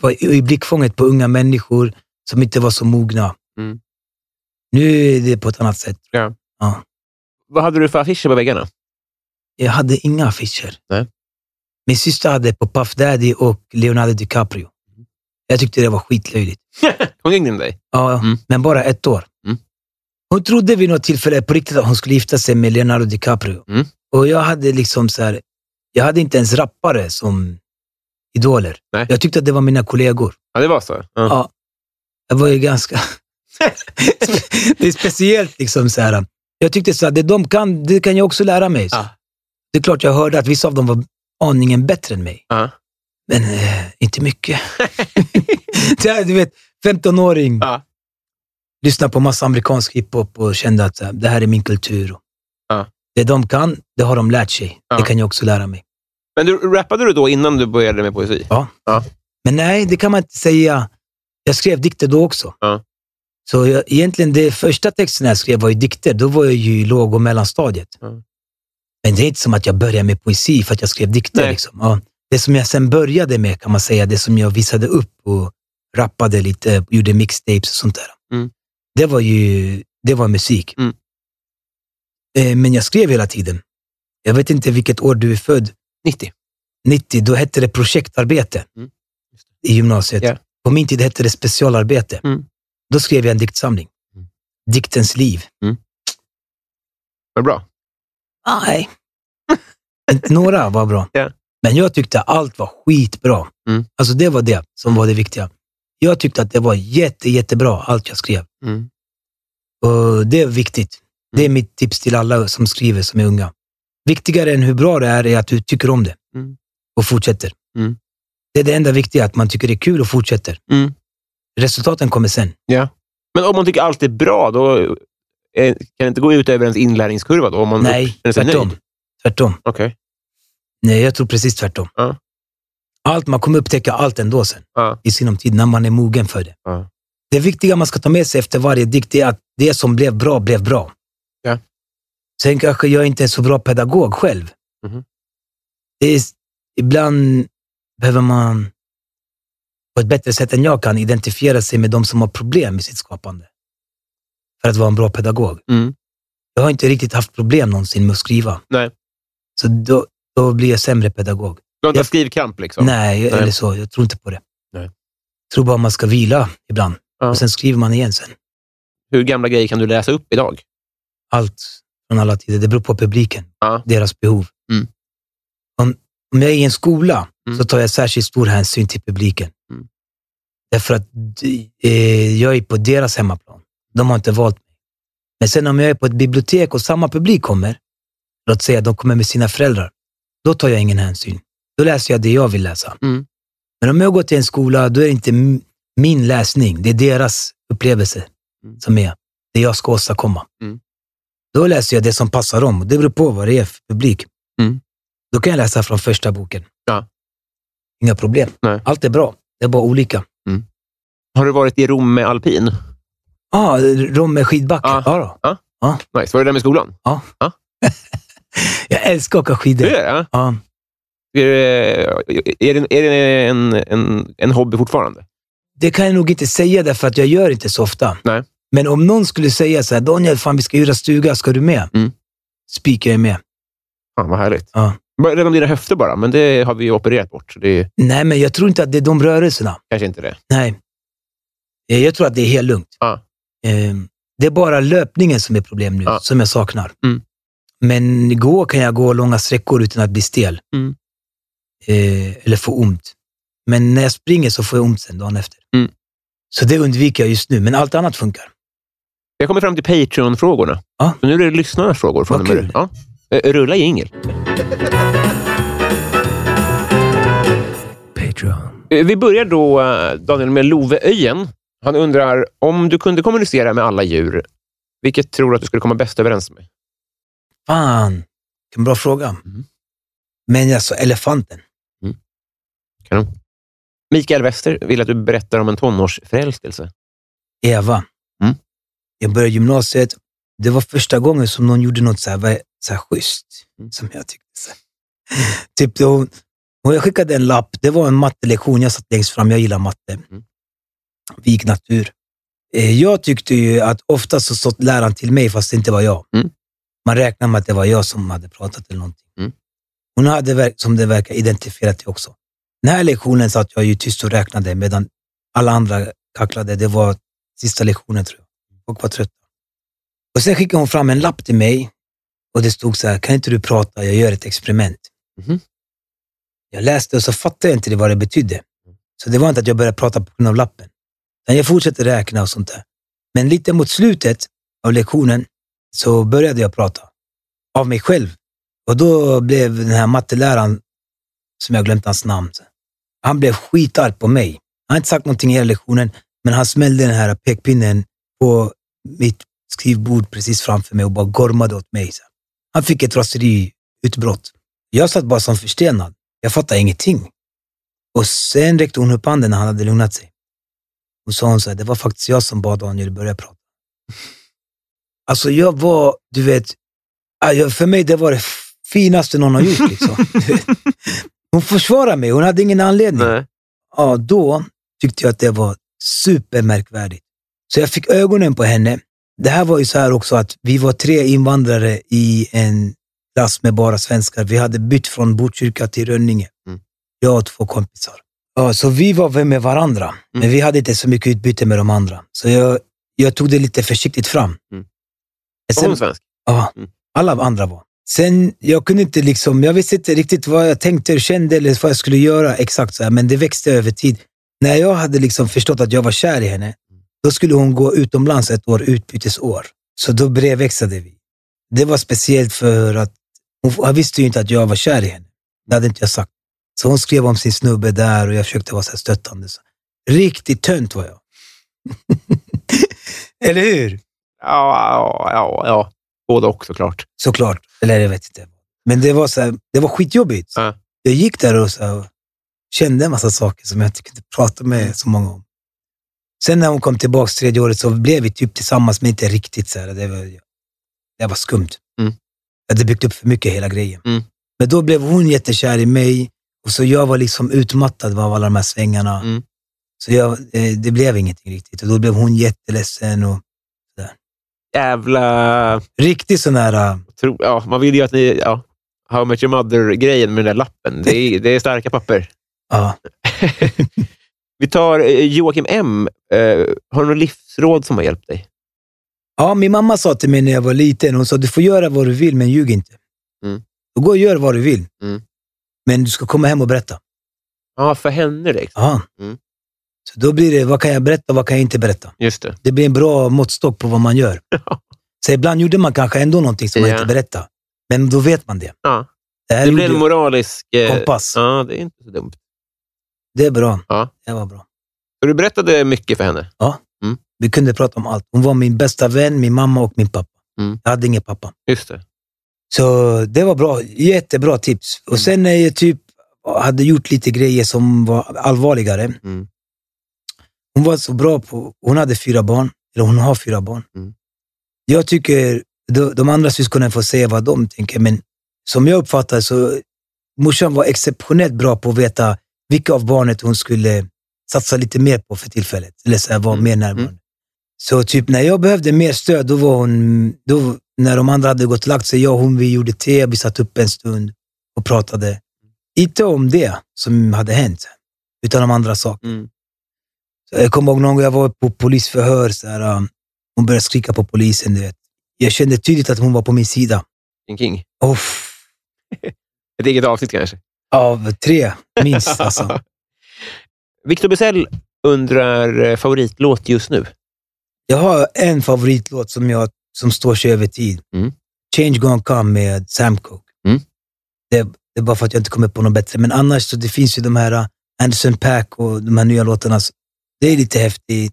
var i blickfånget på unga människor som inte var så mogna. Mm. Nu är det på ett annat sätt. Ja. Ja. Vad hade du för affischer på väggarna? Jag hade inga affischer. Nej. Min syster hade på Puff Daddy och Leonardo DiCaprio. Jag tyckte det var skitlöjligt. Hon ringde in dig? Ja, Mm. men bara ett år. Mm. Hon trodde vid något tillfälle på riktigt att hon skulle gifta sig med Leonardo DiCaprio. Mm. Och jag hade liksom så här, jag hade inte ens rappare som idoler. Nej. Jag tyckte att det var mina kollegor. Ja, det var så? Ja. Ja. Jag var ju ganska... det är speciellt liksom så här. Jag tyckte så här, det de kan, det kan jag också lära mig. Ja. Det är klart jag hörde att vissa av dem var aningen bättre än mig. Ja. Men eh, inte mycket. Här, du vet, 15-åring. Ja. Lyssnar på massa amerikansk hiphop och kände att det här är min kultur. Det de kan, det har de lärt sig. Ja. Det kan jag också lära mig. Men du, rappade du då innan du började med poesi? Ja. Ja. Men nej, det kan man inte säga. Jag skrev dikter då också. Ja. Så jag, egentligen, det första texten jag skrev var ju dikter. Då var jag ju i låg och mellanstadiet. Ja. Men det är inte som att jag började med poesi för att jag skrev dikter. Liksom. Ja. Det som jag sen började med, kan man säga, det som jag visade upp och rappade lite, gjorde mixtapes och sånt där. Mm. Det var ju det var musik. Mm. Eh, Men jag skrev hela tiden. Jag vet inte vilket år du är född. 90. 90, då hette det projektarbete Mm. i gymnasiet. Ja. På min tid hette det specialarbete. Mm. Då skrev jag en diktsamling. Mm. Diktens liv. Var det bra? Nej. Några var bra. Ja. Men jag tyckte allt var skitbra. Mm. Alltså det var det som var det viktiga. Jag tyckte att det var jätte, jättebra, allt jag skrev. Mm. Och det är viktigt. Det är mitt tips till alla som skriver, som är unga. Viktigare än hur bra det är, är att du tycker om det Mm. och fortsätter. Mm. Det är det enda viktiga, att man tycker det är kul och fortsätter. Mm. Resultaten kommer sen. Ja. Men om man tycker allt är bra, då eh, kan det inte gå ut över ens inlärningskurva då? Om man Nej, tvärtom. nöjd? Tvärtom. Okej. Nej, jag tror precis tvärtom. Ja. Allt, man kommer upptäcka allt ändå sen, Ja. i sinom tid, när man är mogen för det. Ja. Det viktiga man ska ta med sig efter varje dikt är att det som blev bra, blev bra. Sen kanske jag inte är så bra pedagog själv. Det är, ibland behöver man på ett bättre sätt än jag kan identifiera sig med de som har problem med sitt skapande. För att vara en bra pedagog. Mm. Jag har inte riktigt haft problem någonsin med att skriva. Nej. Så då, då blir jag sämre pedagog. Du har inte Jag- skrivkramp liksom? Nej, Nej. eller så. Jag tror inte på det. Nej. Jag tror bara man ska vila ibland. Ja. Och sen skriver man igen sen. Hur gamla grejer kan du läsa upp idag? Allt från alla tider. Det beror på publiken. Ja. Deras behov. Mm. Om, om jag är i en skola Mm. så tar jag särskilt stor hänsyn till publiken. Mm. Därför att eh, jag är på deras hemmaplan. De har inte valt mig. Men sen om jag är på ett bibliotek och samma publik kommer, låt säga de kommer med sina föräldrar, då tar jag ingen hänsyn. Då läser jag det jag vill läsa. Mm. Men om jag går till en skola, då är det inte min läsning, det är deras upplevelse Mm. som är det jag ska åstadkomma. Mm. Då läser jag det som passar dem. Det beror på vad det är för publik. Mm. Då kan jag läsa från första boken. Ja. Inga problem. Nej. Allt är bra. Det är bara olika. Har du varit i Rom med alpin? Ja, ah, Romme skidbacke. Ja. Ja. då. Nice. Var du där med skolan? Jag älskar att åka skidor. Du är det? Ja. Är det, är det, är det en, en, en hobby fortfarande? Det kan jag nog inte säga därför att jag gör inte så ofta. Nej. Men om någon skulle säga så här, Daniel, fan vi ska hyra stuga, ska du med? Mm. Spik, jag med. Fan, vad härligt. Ja. Redan dina höfter bara, men det har vi opererat bort. Är Nej, men jag tror inte att det är de rörelserna. kanske inte det. Nej. Eh, Jag tror att det är helt lugnt. Ja. Eh, Det är bara löpningen som är problem nu, Ja. som jag saknar. Mm. Men igår kan jag gå långa sträckor utan att bli stel. Mm. Eh, eller få ont. Men när jag springer så får jag ont sen dagen efter. Mm. Så det undviker jag just nu, men allt annat funkar. Jag kommer fram till Patreon-frågorna. Så nu är det lyssnarnas frågor. Från nu. Ja. Eh, Rulla jingel. Patreon. Eh, Vi börjar då, eh, Daniel, med Love Öjen. Han undrar, om du kunde kommunicera med alla djur, vilket tror du att du skulle komma bäst överens med? Fan, vilken bra fråga. Mm. Men alltså, elefanten. Kanon. Mikael Wester vill att du berättar om en tonårsförälskelse. Eva. Jag började gymnasiet. Det var första gången som någon gjorde något så här, så här schysst, Mm. som jag tyckte. Så. typ då, hon, och jag skickade en lapp. Det var en mattelektion. Jag satt längst fram. Jag gillar matte. Mm. Vi gick natur. Eh, Jag tyckte ju att ofta så stått läraren till mig, fast det inte var jag. Mm. Man räknar med att det var jag som hade pratat eller någonting. Mm. Hon hade, som det verkar, identifierat det också. Den här lektionen satt jag ju tyst och räknade medan alla andra kacklade. Det var sista lektionen tror jag. Folk var trötta. Och sen skickade hon fram en lapp till mig och det stod så här, kan inte du prata? Jag gör ett experiment. Mhm. Jag läste och så fattade jag inte vad det betydde. Så det var inte att jag började prata på grund av lappen. Utan jag fortsatte räkna och sånt där. Men lite mot slutet av lektionen så började jag prata. Av mig själv. Och då blev den här matteläraren, som jag glömt hans namn, han blev skitarg på mig. Han har inte sagt någonting i hela lektionen, men han smällde den här pekpinnen på mitt skrivbord precis framför mig och bara gormade åt mig. Så. Han fick ett raseriutbrott. Jag satt bara som förstenad. Jag fattade ingenting. Och sen räckte hon upp handen när han hade lugnat sig. Och sa hon så här, det var faktiskt jag som bad Daniel börja prata. Alltså jag var, du vet, ah, för mig det var det finaste någon har gjort. Liksom. Hon försvarade mig, hon hade ingen anledning. Nej. Ja, då tyckte jag att det var supermärkvärdigt. Så jag fick ögonen på henne. Det här var ju så här också att vi var tre invandrare i en klass med bara svenskar. Vi hade bytt från Botkyrka till Rönninge. Mm. Jag och två kompisar. Ja, så vi var med varandra, men vi hade inte så mycket utbyte med de andra. Så jag, jag tog det lite försiktigt fram. Mm. Men Var Sen, hon svensk? ja, Mm. alla andra var. Sen, jag kunde inte liksom, jag visste inte riktigt vad jag tänkte kände eller vad jag skulle göra exakt så här, men det växte över tid. När jag hade liksom förstått att jag var kär i henne, då skulle hon gå utomlands ett år, utbytesår. Så då brevväxlade vi. Det var speciellt för att hon, visste ju inte att jag var kär i henne. Det hade inte jag sagt. Så hon skrev om sin snubbe där och jag försökte vara så stöttande. Så. Riktigt tönt var jag. Eller hur? Ja, ja, ja. Både och såklart. Såklart. Eller jag vet inte. Men det var, så här, det var skitjobbigt. Ja. Jag gick där och så här, kände en massa saker som jag inte kunde prata med så många om. Sen när hon kom tillbaka tredje året så blev vi typ tillsammans, men inte riktigt. Så här, det, var, det var skumt. Mm. Jag hade byggt upp för mycket hela grejen. Mm. Men då blev hon jättekär i mig och så jag var liksom utmattad av alla de här svängarna. Mm. Så jag, eh, det blev ingenting riktigt. Och då blev hon jätteledsen. Och Jävla... riktigt sån här... äh, Tro, ja, man vill ju att ni... Ja, How Met Your Mother-grejen med den där lappen. Det är, det är starka papper. Ja. Vi tar eh, Joakim M. Eh, har du något livsråd som har hjälpt dig? Ja, min mamma sa till mig när jag var liten, hon sa du får göra vad du vill, men ljug inte. Mm. Gå och gör vad du vill. Mm. Men du ska komma hem och berätta. Ja, för henne liksom. Ja. Mm. Så då blir det, vad kan jag berätta och vad kan jag inte berätta? Just det. Det blir en bra måttstock på vad man gör. Så ibland gjorde man kanske ändå någonting som man Ja. inte berättade. Men då vet man det. Ja. Det, Det blir en moralisk... eh, Kompass. Ja, det är inte så dumt. Det är bra. Ja. Det var bra. Så du berättade mycket för henne? Vi kunde prata om allt. Hon var min bästa vän, min mamma och min pappa. Mm. Jag hade ingen pappa. Just det. Så det var bra. Jättebra tips. Och sen när jag typ hade gjort lite grejer som var allvarligare. Mm. Hon var så bra på, hon hade fyra barn, eller hon har fyra barn. Mm. Jag tycker, de, de andra syskonen får säga vad de tänker, men som jag uppfattar så, morsan var exceptionellt bra på att veta vilka av barnet hon skulle satsa lite mer på för tillfället. Eller så här, vara mer närvarande. Så typ när jag behövde mer stöd, då var hon, då, när de andra hade gått och lagt sig, jag och hon, vi gjorde te, vi satt upp en stund och pratade. Inte om det som hade hänt, utan om andra saker. Mm. Så jag kommer ihåg någon gång jag var på polisförhör, så här, um, hon började skrika på polisen. Du vet. Jag kände tydligt att hon var på min sida. King King. Uff, Ett eget avsnitt kanske. Av tre, minst. Alltså. Victor Bysell undrar eh, favoritlåt just nu. Jag har en favoritlåt som, jag, som står sig över tid. Mm. Change Gonna Come med Sam Cooke. Mm. Det, det är bara för att jag inte kommer på något bättre. Men annars så det finns ju de här uh, Anderson Paak och de här nya låtarna. Det är lite häftigt.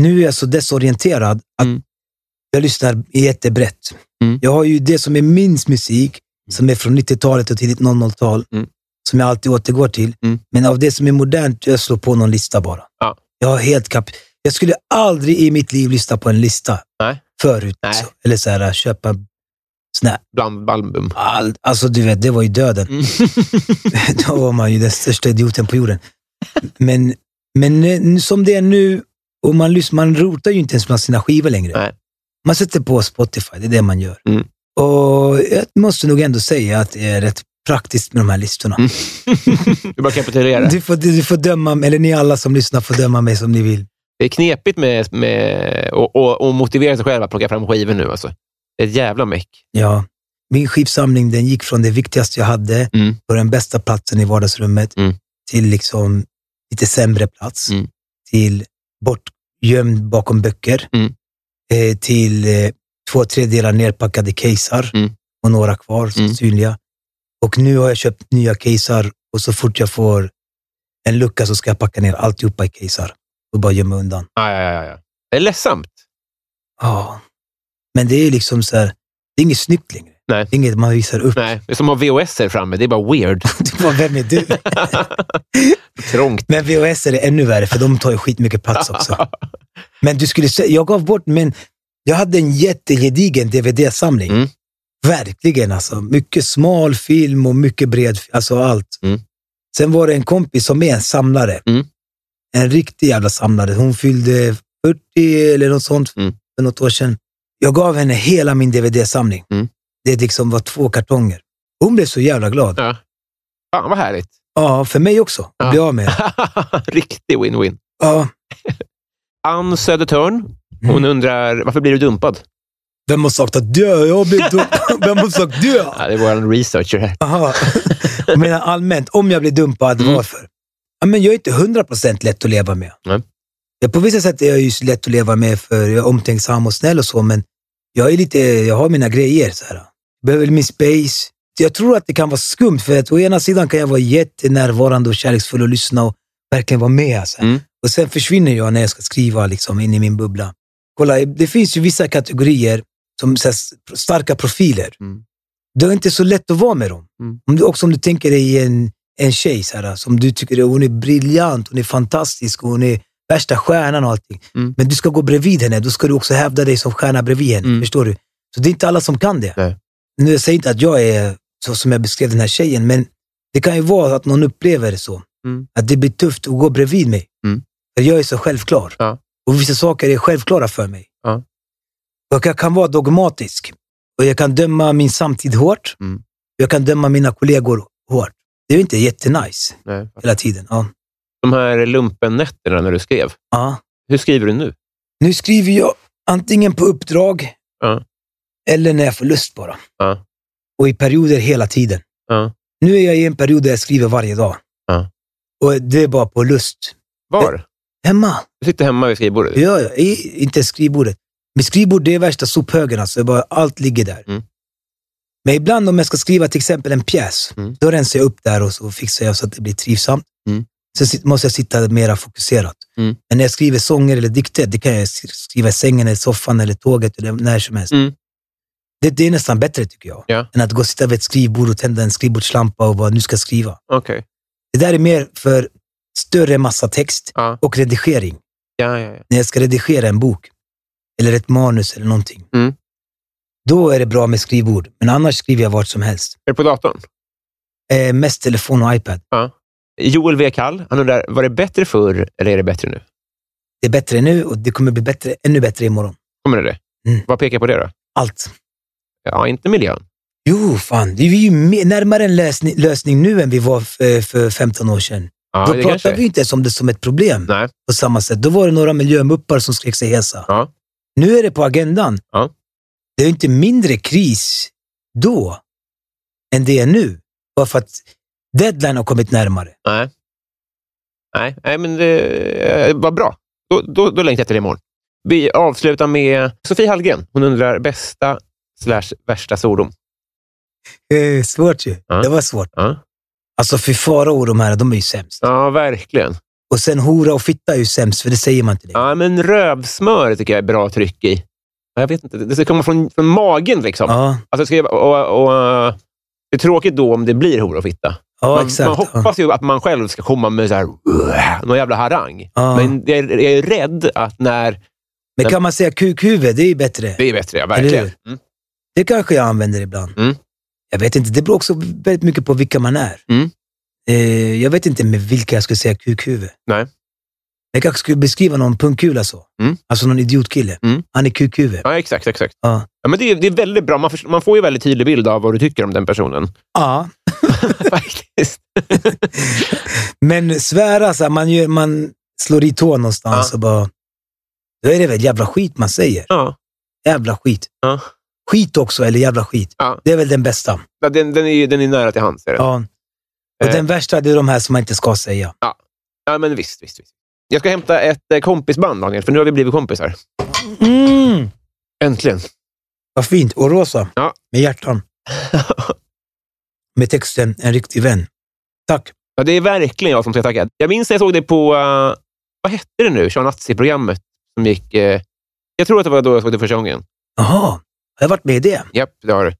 Nu är jag så desorienterad att Mm. jag lyssnar jättebrett. Mm. Jag har ju det som är min musik, som är från 90-talet och tidigt 00-tal, Mm. Som jag alltid återgår till. Mm. Men av det som är modernt, jag slår på någon lista bara. Ja. Jag har helt kap... Jag skulle aldrig i mitt liv lyssna på en lista Nej. förut. Nej. Så. Eller så här, köpa sån här, Bland album. all, Alltså du vet, det var ju döden. Mm. Då var man ju den största idioten på jorden. Men, men eh, som det är nu, och man, lyssnar, man rotar ju inte ens bland sina skivor längre. Nej. Man sätter på Spotify, det är det man gör. Mm. Och jag måste nog ändå säga att det är rätt praktiskt med de här listorna. Mm. du bara kapitulerar. Du, får, du får döma, eller ni alla som lyssnar får döma mig som ni vill. Det är knepigt med, med och, och, och motivera sig själv att plocka fram skivor nu. Alltså. Det är ett jävla meck. Ja. Min skivsamling den gick från det viktigaste jag hade, Mm. på den bästa platsen i vardagsrummet, Mm. till liksom lite sämre plats, Mm. till bortgömd bakom böcker, Mm. eh, till eh, två tredjedelar nerpackade casear Mm. och några kvar Mm. synliga. Och nu har jag köpt nya casear och så fort jag får en lucka så ska jag packa ner alltihopa i casear och bara gömma undan. Ja, ja, ja, ja. Det är ledsamt. Ja. Men det är liksom så här, det är inget snyggt längre. Nej. Det är inget man visar upp. Nej, det är som att ha VHS här framme. Det är bara weird. Du bara, vem är du? Trångt. Men VHS är ännu värre, för de tar ju skitmycket plats också. Men du skulle säga, jag gav bort, men jag hade en jättegedigen DVD-samling. Mm. Verkligen alltså. Mycket smal film och mycket bred, alltså allt. Mm. Sen var det en kompis som är en samlare. Mm. En riktig jävla samlare. Hon fyllde 40 eller något sånt Mm. för något år sedan. Jag gav henne hela min DVD-samling. Mm. Det liksom var två kartonger. Hon blev så jävla glad. Ja. Fan vad härligt. Ja, för mig också. Ja. bli av med. Riktig win-win. Ja. Ann Södertörn, hon Mm. undrar varför blir du dumpad? Vem har sagt att? Jag blir dum. Vem har sagt dö? Ja, det är vår researcher här. Aha. Jag menar allmänt, om jag blir dumpad, Mm. varför? Ja, men jag är inte 100% lätt att leva med. Ja, på vissa sätt är jag ju lätt att leva med för jag är omtänksam och snäll och så, men jag, är lite, jag har mina grejer. Så här. Behöver min space. Jag tror att det kan vara skumt, för att å ena sidan kan jag vara jättenärvarande och kärleksfull och lyssna och verkligen vara med. Så. Mm. Och sen försvinner jag när jag ska skriva liksom, in i min bubbla. Kolla, det finns ju vissa kategorier som så här, starka profiler. Mm. Det är inte så lätt att vara med dem. Mm. Om du, också om du tänker dig en, en tjej så här, som du tycker hon är briljant, hon är fantastisk och hon är värsta stjärnan och allting. Mm. Men du ska gå bredvid henne, då ska du också hävda dig som stjärna bredvid henne. Mm. Förstår du? Så det är inte alla som kan det. Nej. Nu jag säger inte att jag är så som jag beskrev den här tjejen, men det kan ju vara att någon upplever det så. Mm. Att det blir tufft att gå bredvid mig. Mm. För jag är så självklar. Ja. Och vissa saker är självklara för mig. Ja. Och jag kan vara dogmatisk. Och jag kan döma min samtid hårt. Mm. Jag kan döma mina kollegor hårt. Det är ju inte jättenice Nej. hela tiden. Ja. De här lumpennätterna när du skrev. Ja. Hur skriver du nu? Nu skriver jag antingen på uppdrag Ja. eller när jag får lust bara. Ja. Och i perioder hela tiden. Ja. Nu är jag i en period där jag skriver varje dag. Och det är bara på lust. Var? Hemma. Du sitter hemma vid skrivbordet? Ja, inte skrivbordet. Men skrivbord, det är värsta sophögen. Alltså. Bara, allt ligger där. Mm. Men ibland om jag ska skriva till exempel en pjäs, Mm. då rensar jag upp där och så fixar jag så att det blir trivsamt. Mm. Sen måste jag sitta mera fokuserat. Mm. Men när jag skriver sånger eller dikter, det kan jag sk- skriva i sängen, eller soffan eller tåget eller när som helst. Mm. Det, det är nästan bättre tycker jag. Ja. Än att gå och sitta vid ett skrivbord och tända en skrivbordslampa och bara, nu ska jag skriva. Okej. Det där är mer för större massa text Ja. och redigering. Ja, ja, ja. När jag ska redigera en bok, eller ett manus eller någonting. Mm. Då är det bra med skrivbord, men annars skriver jag vart som helst. Är det på datorn? Eh, mest telefon och iPad. Ja. Joel W. Kall, han undrar, var det bättre förr eller är det bättre nu? Det är bättre nu och det kommer bli bättre, ännu bättre imorgon. Kommer det det? Mm. Vad pekar på det då? Allt. Ja, inte miljön. Jo, fan. Vi är ju närmare en lösning, lösning nu än vi var för, för 15 år sedan. Ja, Då pratar kanske vi inte ens om det som ett problem Nej. på samma sätt. Då var det några miljömuppar som skrek sig hesa. Ja. Nu är det på agendan. Ja. Det är inte mindre kris då än det är nu. Bara för att deadline har kommit närmare. Nej. Nej, nej men det eh, var bra. Då, då, då längtar jag till det imorgon. Vi avslutar med Sofie Hallgren. Hon undrar bästa slash värsta svordom. Eh, svårt ju. Ja. Det var svårt. Ja. Alltså för Farao och de här, de är ju sämst. ja, verkligen. Och sen hora och fitta är ju sämst, för det säger man inte. Ja, men rövsmör tycker jag är bra tryck i. Jag vet inte, det ska komma från, från magen. liksom. Ja, Alltså, det ska, och, och, det är tråkigt då om det blir hora och fitta. ja man, exakt. man hoppas ju att man själv ska komma med så här, någon jävla harang. Ja. Men jag är, jag är rädd att när... Men kan man säga kukhuvud, det är ju bättre. Det är bättre, ja, verkligen. Mm. Det kanske jag använder ibland. Mm. Jag vet inte, det beror också väldigt mycket på vilka man är. Mm. Eh, jag vet inte med vilka jag skulle säga kukhuvud. Nej. Jag kanske skulle beskriva någon pungkula så. Mm. Alltså någon idiotkille. Mm. Han är kukhuvud. Ja, exakt. exakt. Ja. Ja, men det, är, det är väldigt bra. Man, först- man får ju väldigt tydlig bild av vad du tycker om den personen. Ja. Faktiskt. Men svära, så här, man, gör, man slår i tå någonstans Ja. och bara... Då är det väl jävla skit man säger. Ja. Jävla skit. Ja. Skit också, eller jävla skit. Ja. Det är väl den bästa. Ja, Den, den, är, den är nära till hands. Är den. Ja. Och Eh. den värsta, det är de här som man inte ska säga. Ja, men visst, visst, visst. Jag ska hämta ett eh, kompisband, Daniel, för nu har vi blivit kompisar. Mm. Äntligen. Vad fint. Och rosa. Ja. Med hjärtan. Med texten En riktig vän. Tack. Ja, det är verkligen jag som ska tacka. Jag minns när jag såg det på, uh, vad hette det nu, Sean Atzi-programmet som gick... eh, jag tror att det var då jag såg det första gången. Jaha, har jag varit med i det? Japp, det har du.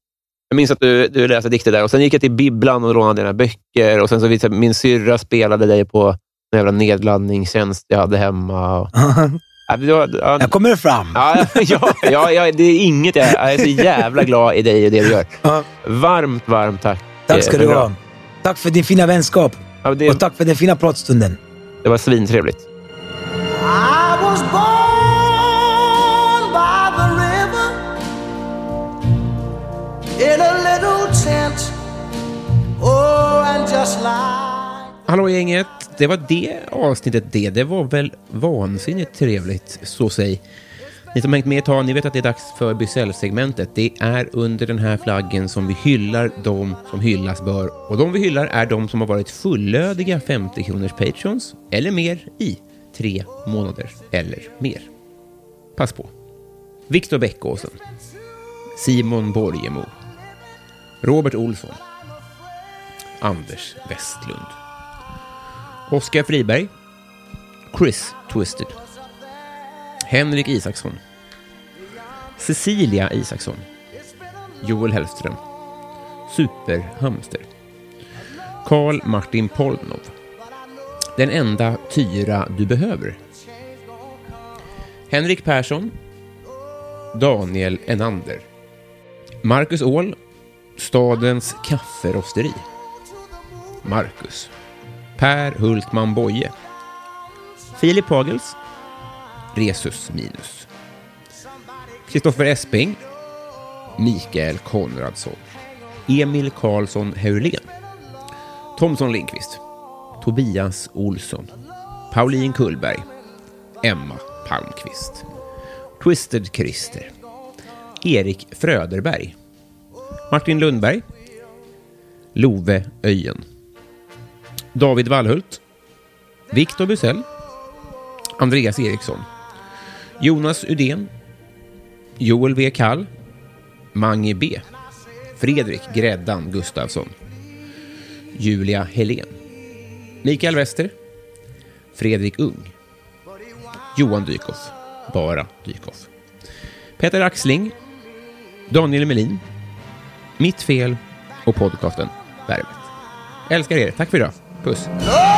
Jag minns att du, du läste dikter där och sen gick jag till bibblan och lånade dina böcker och sen så visade min syrra spelade dig på en jävla nedladdningstjänst jag hade hemma. Och, ja, det var, ja, jag kommer fram. ja, ja, ja, ja, det är inget. Jag, jag är så jävla glad i dig och det du gör. Varmt, varmt tack. Tack ska Eh, du ha. Tack för din fina vänskap. Ja, det, Och tack för den fina pratstunden. det var svintrevligt. Hallå gänget! Det var det avsnittet det. Det var väl vansinnigt trevligt, så säg. Ni som hängt med ett tag, ni vet att det är dags för Bysell-segmentet. Det är under den här flaggen som vi hyllar de som hyllas bör. Och de vi hyllar är de som har varit fullödiga 50 kronors patrons eller mer i tre månader eller mer. Pass på. Viktor Bäckåsen. Simon Borgemo. Robert Olsson. Anders Westlund. Oskar Friberg. Chris Twisted. Henrik Isaksson. Cecilia Isaksson. Joel Hellström. Superhamster. Karl Martin Polnov. Den enda Tyra du behöver. Henrik Persson. Daniel Enander. Marcus Åhl. Stadens kafferosteri. Marcus. Per Hultman Boye. Filip Hagels. Resus Minus. Kristoffer Esping. Mikael Konradsson. Emil Karlsson Heurlen. Thomson Lindqvist. Tobias Olsson. Pauline Kullberg. Emma Palmqvist. Twisted Christer. Erik Fröderberg. Martin Lundberg. Love Öjen. David Wallhult. Viktor Busell. Andreas Eriksson. Jonas Udén. Joel W. Kall. Mange B. Fredrik Gräddan Gustafsson. Julia Helén. Mikael Wester. Fredrik Ung. Johan Dykhoff. Bara Dykhoff. Peter Axling. Daniel Melin. Mitt fel och podcasten Värvet. Älskar er. Tack för idag. Puss. Oh,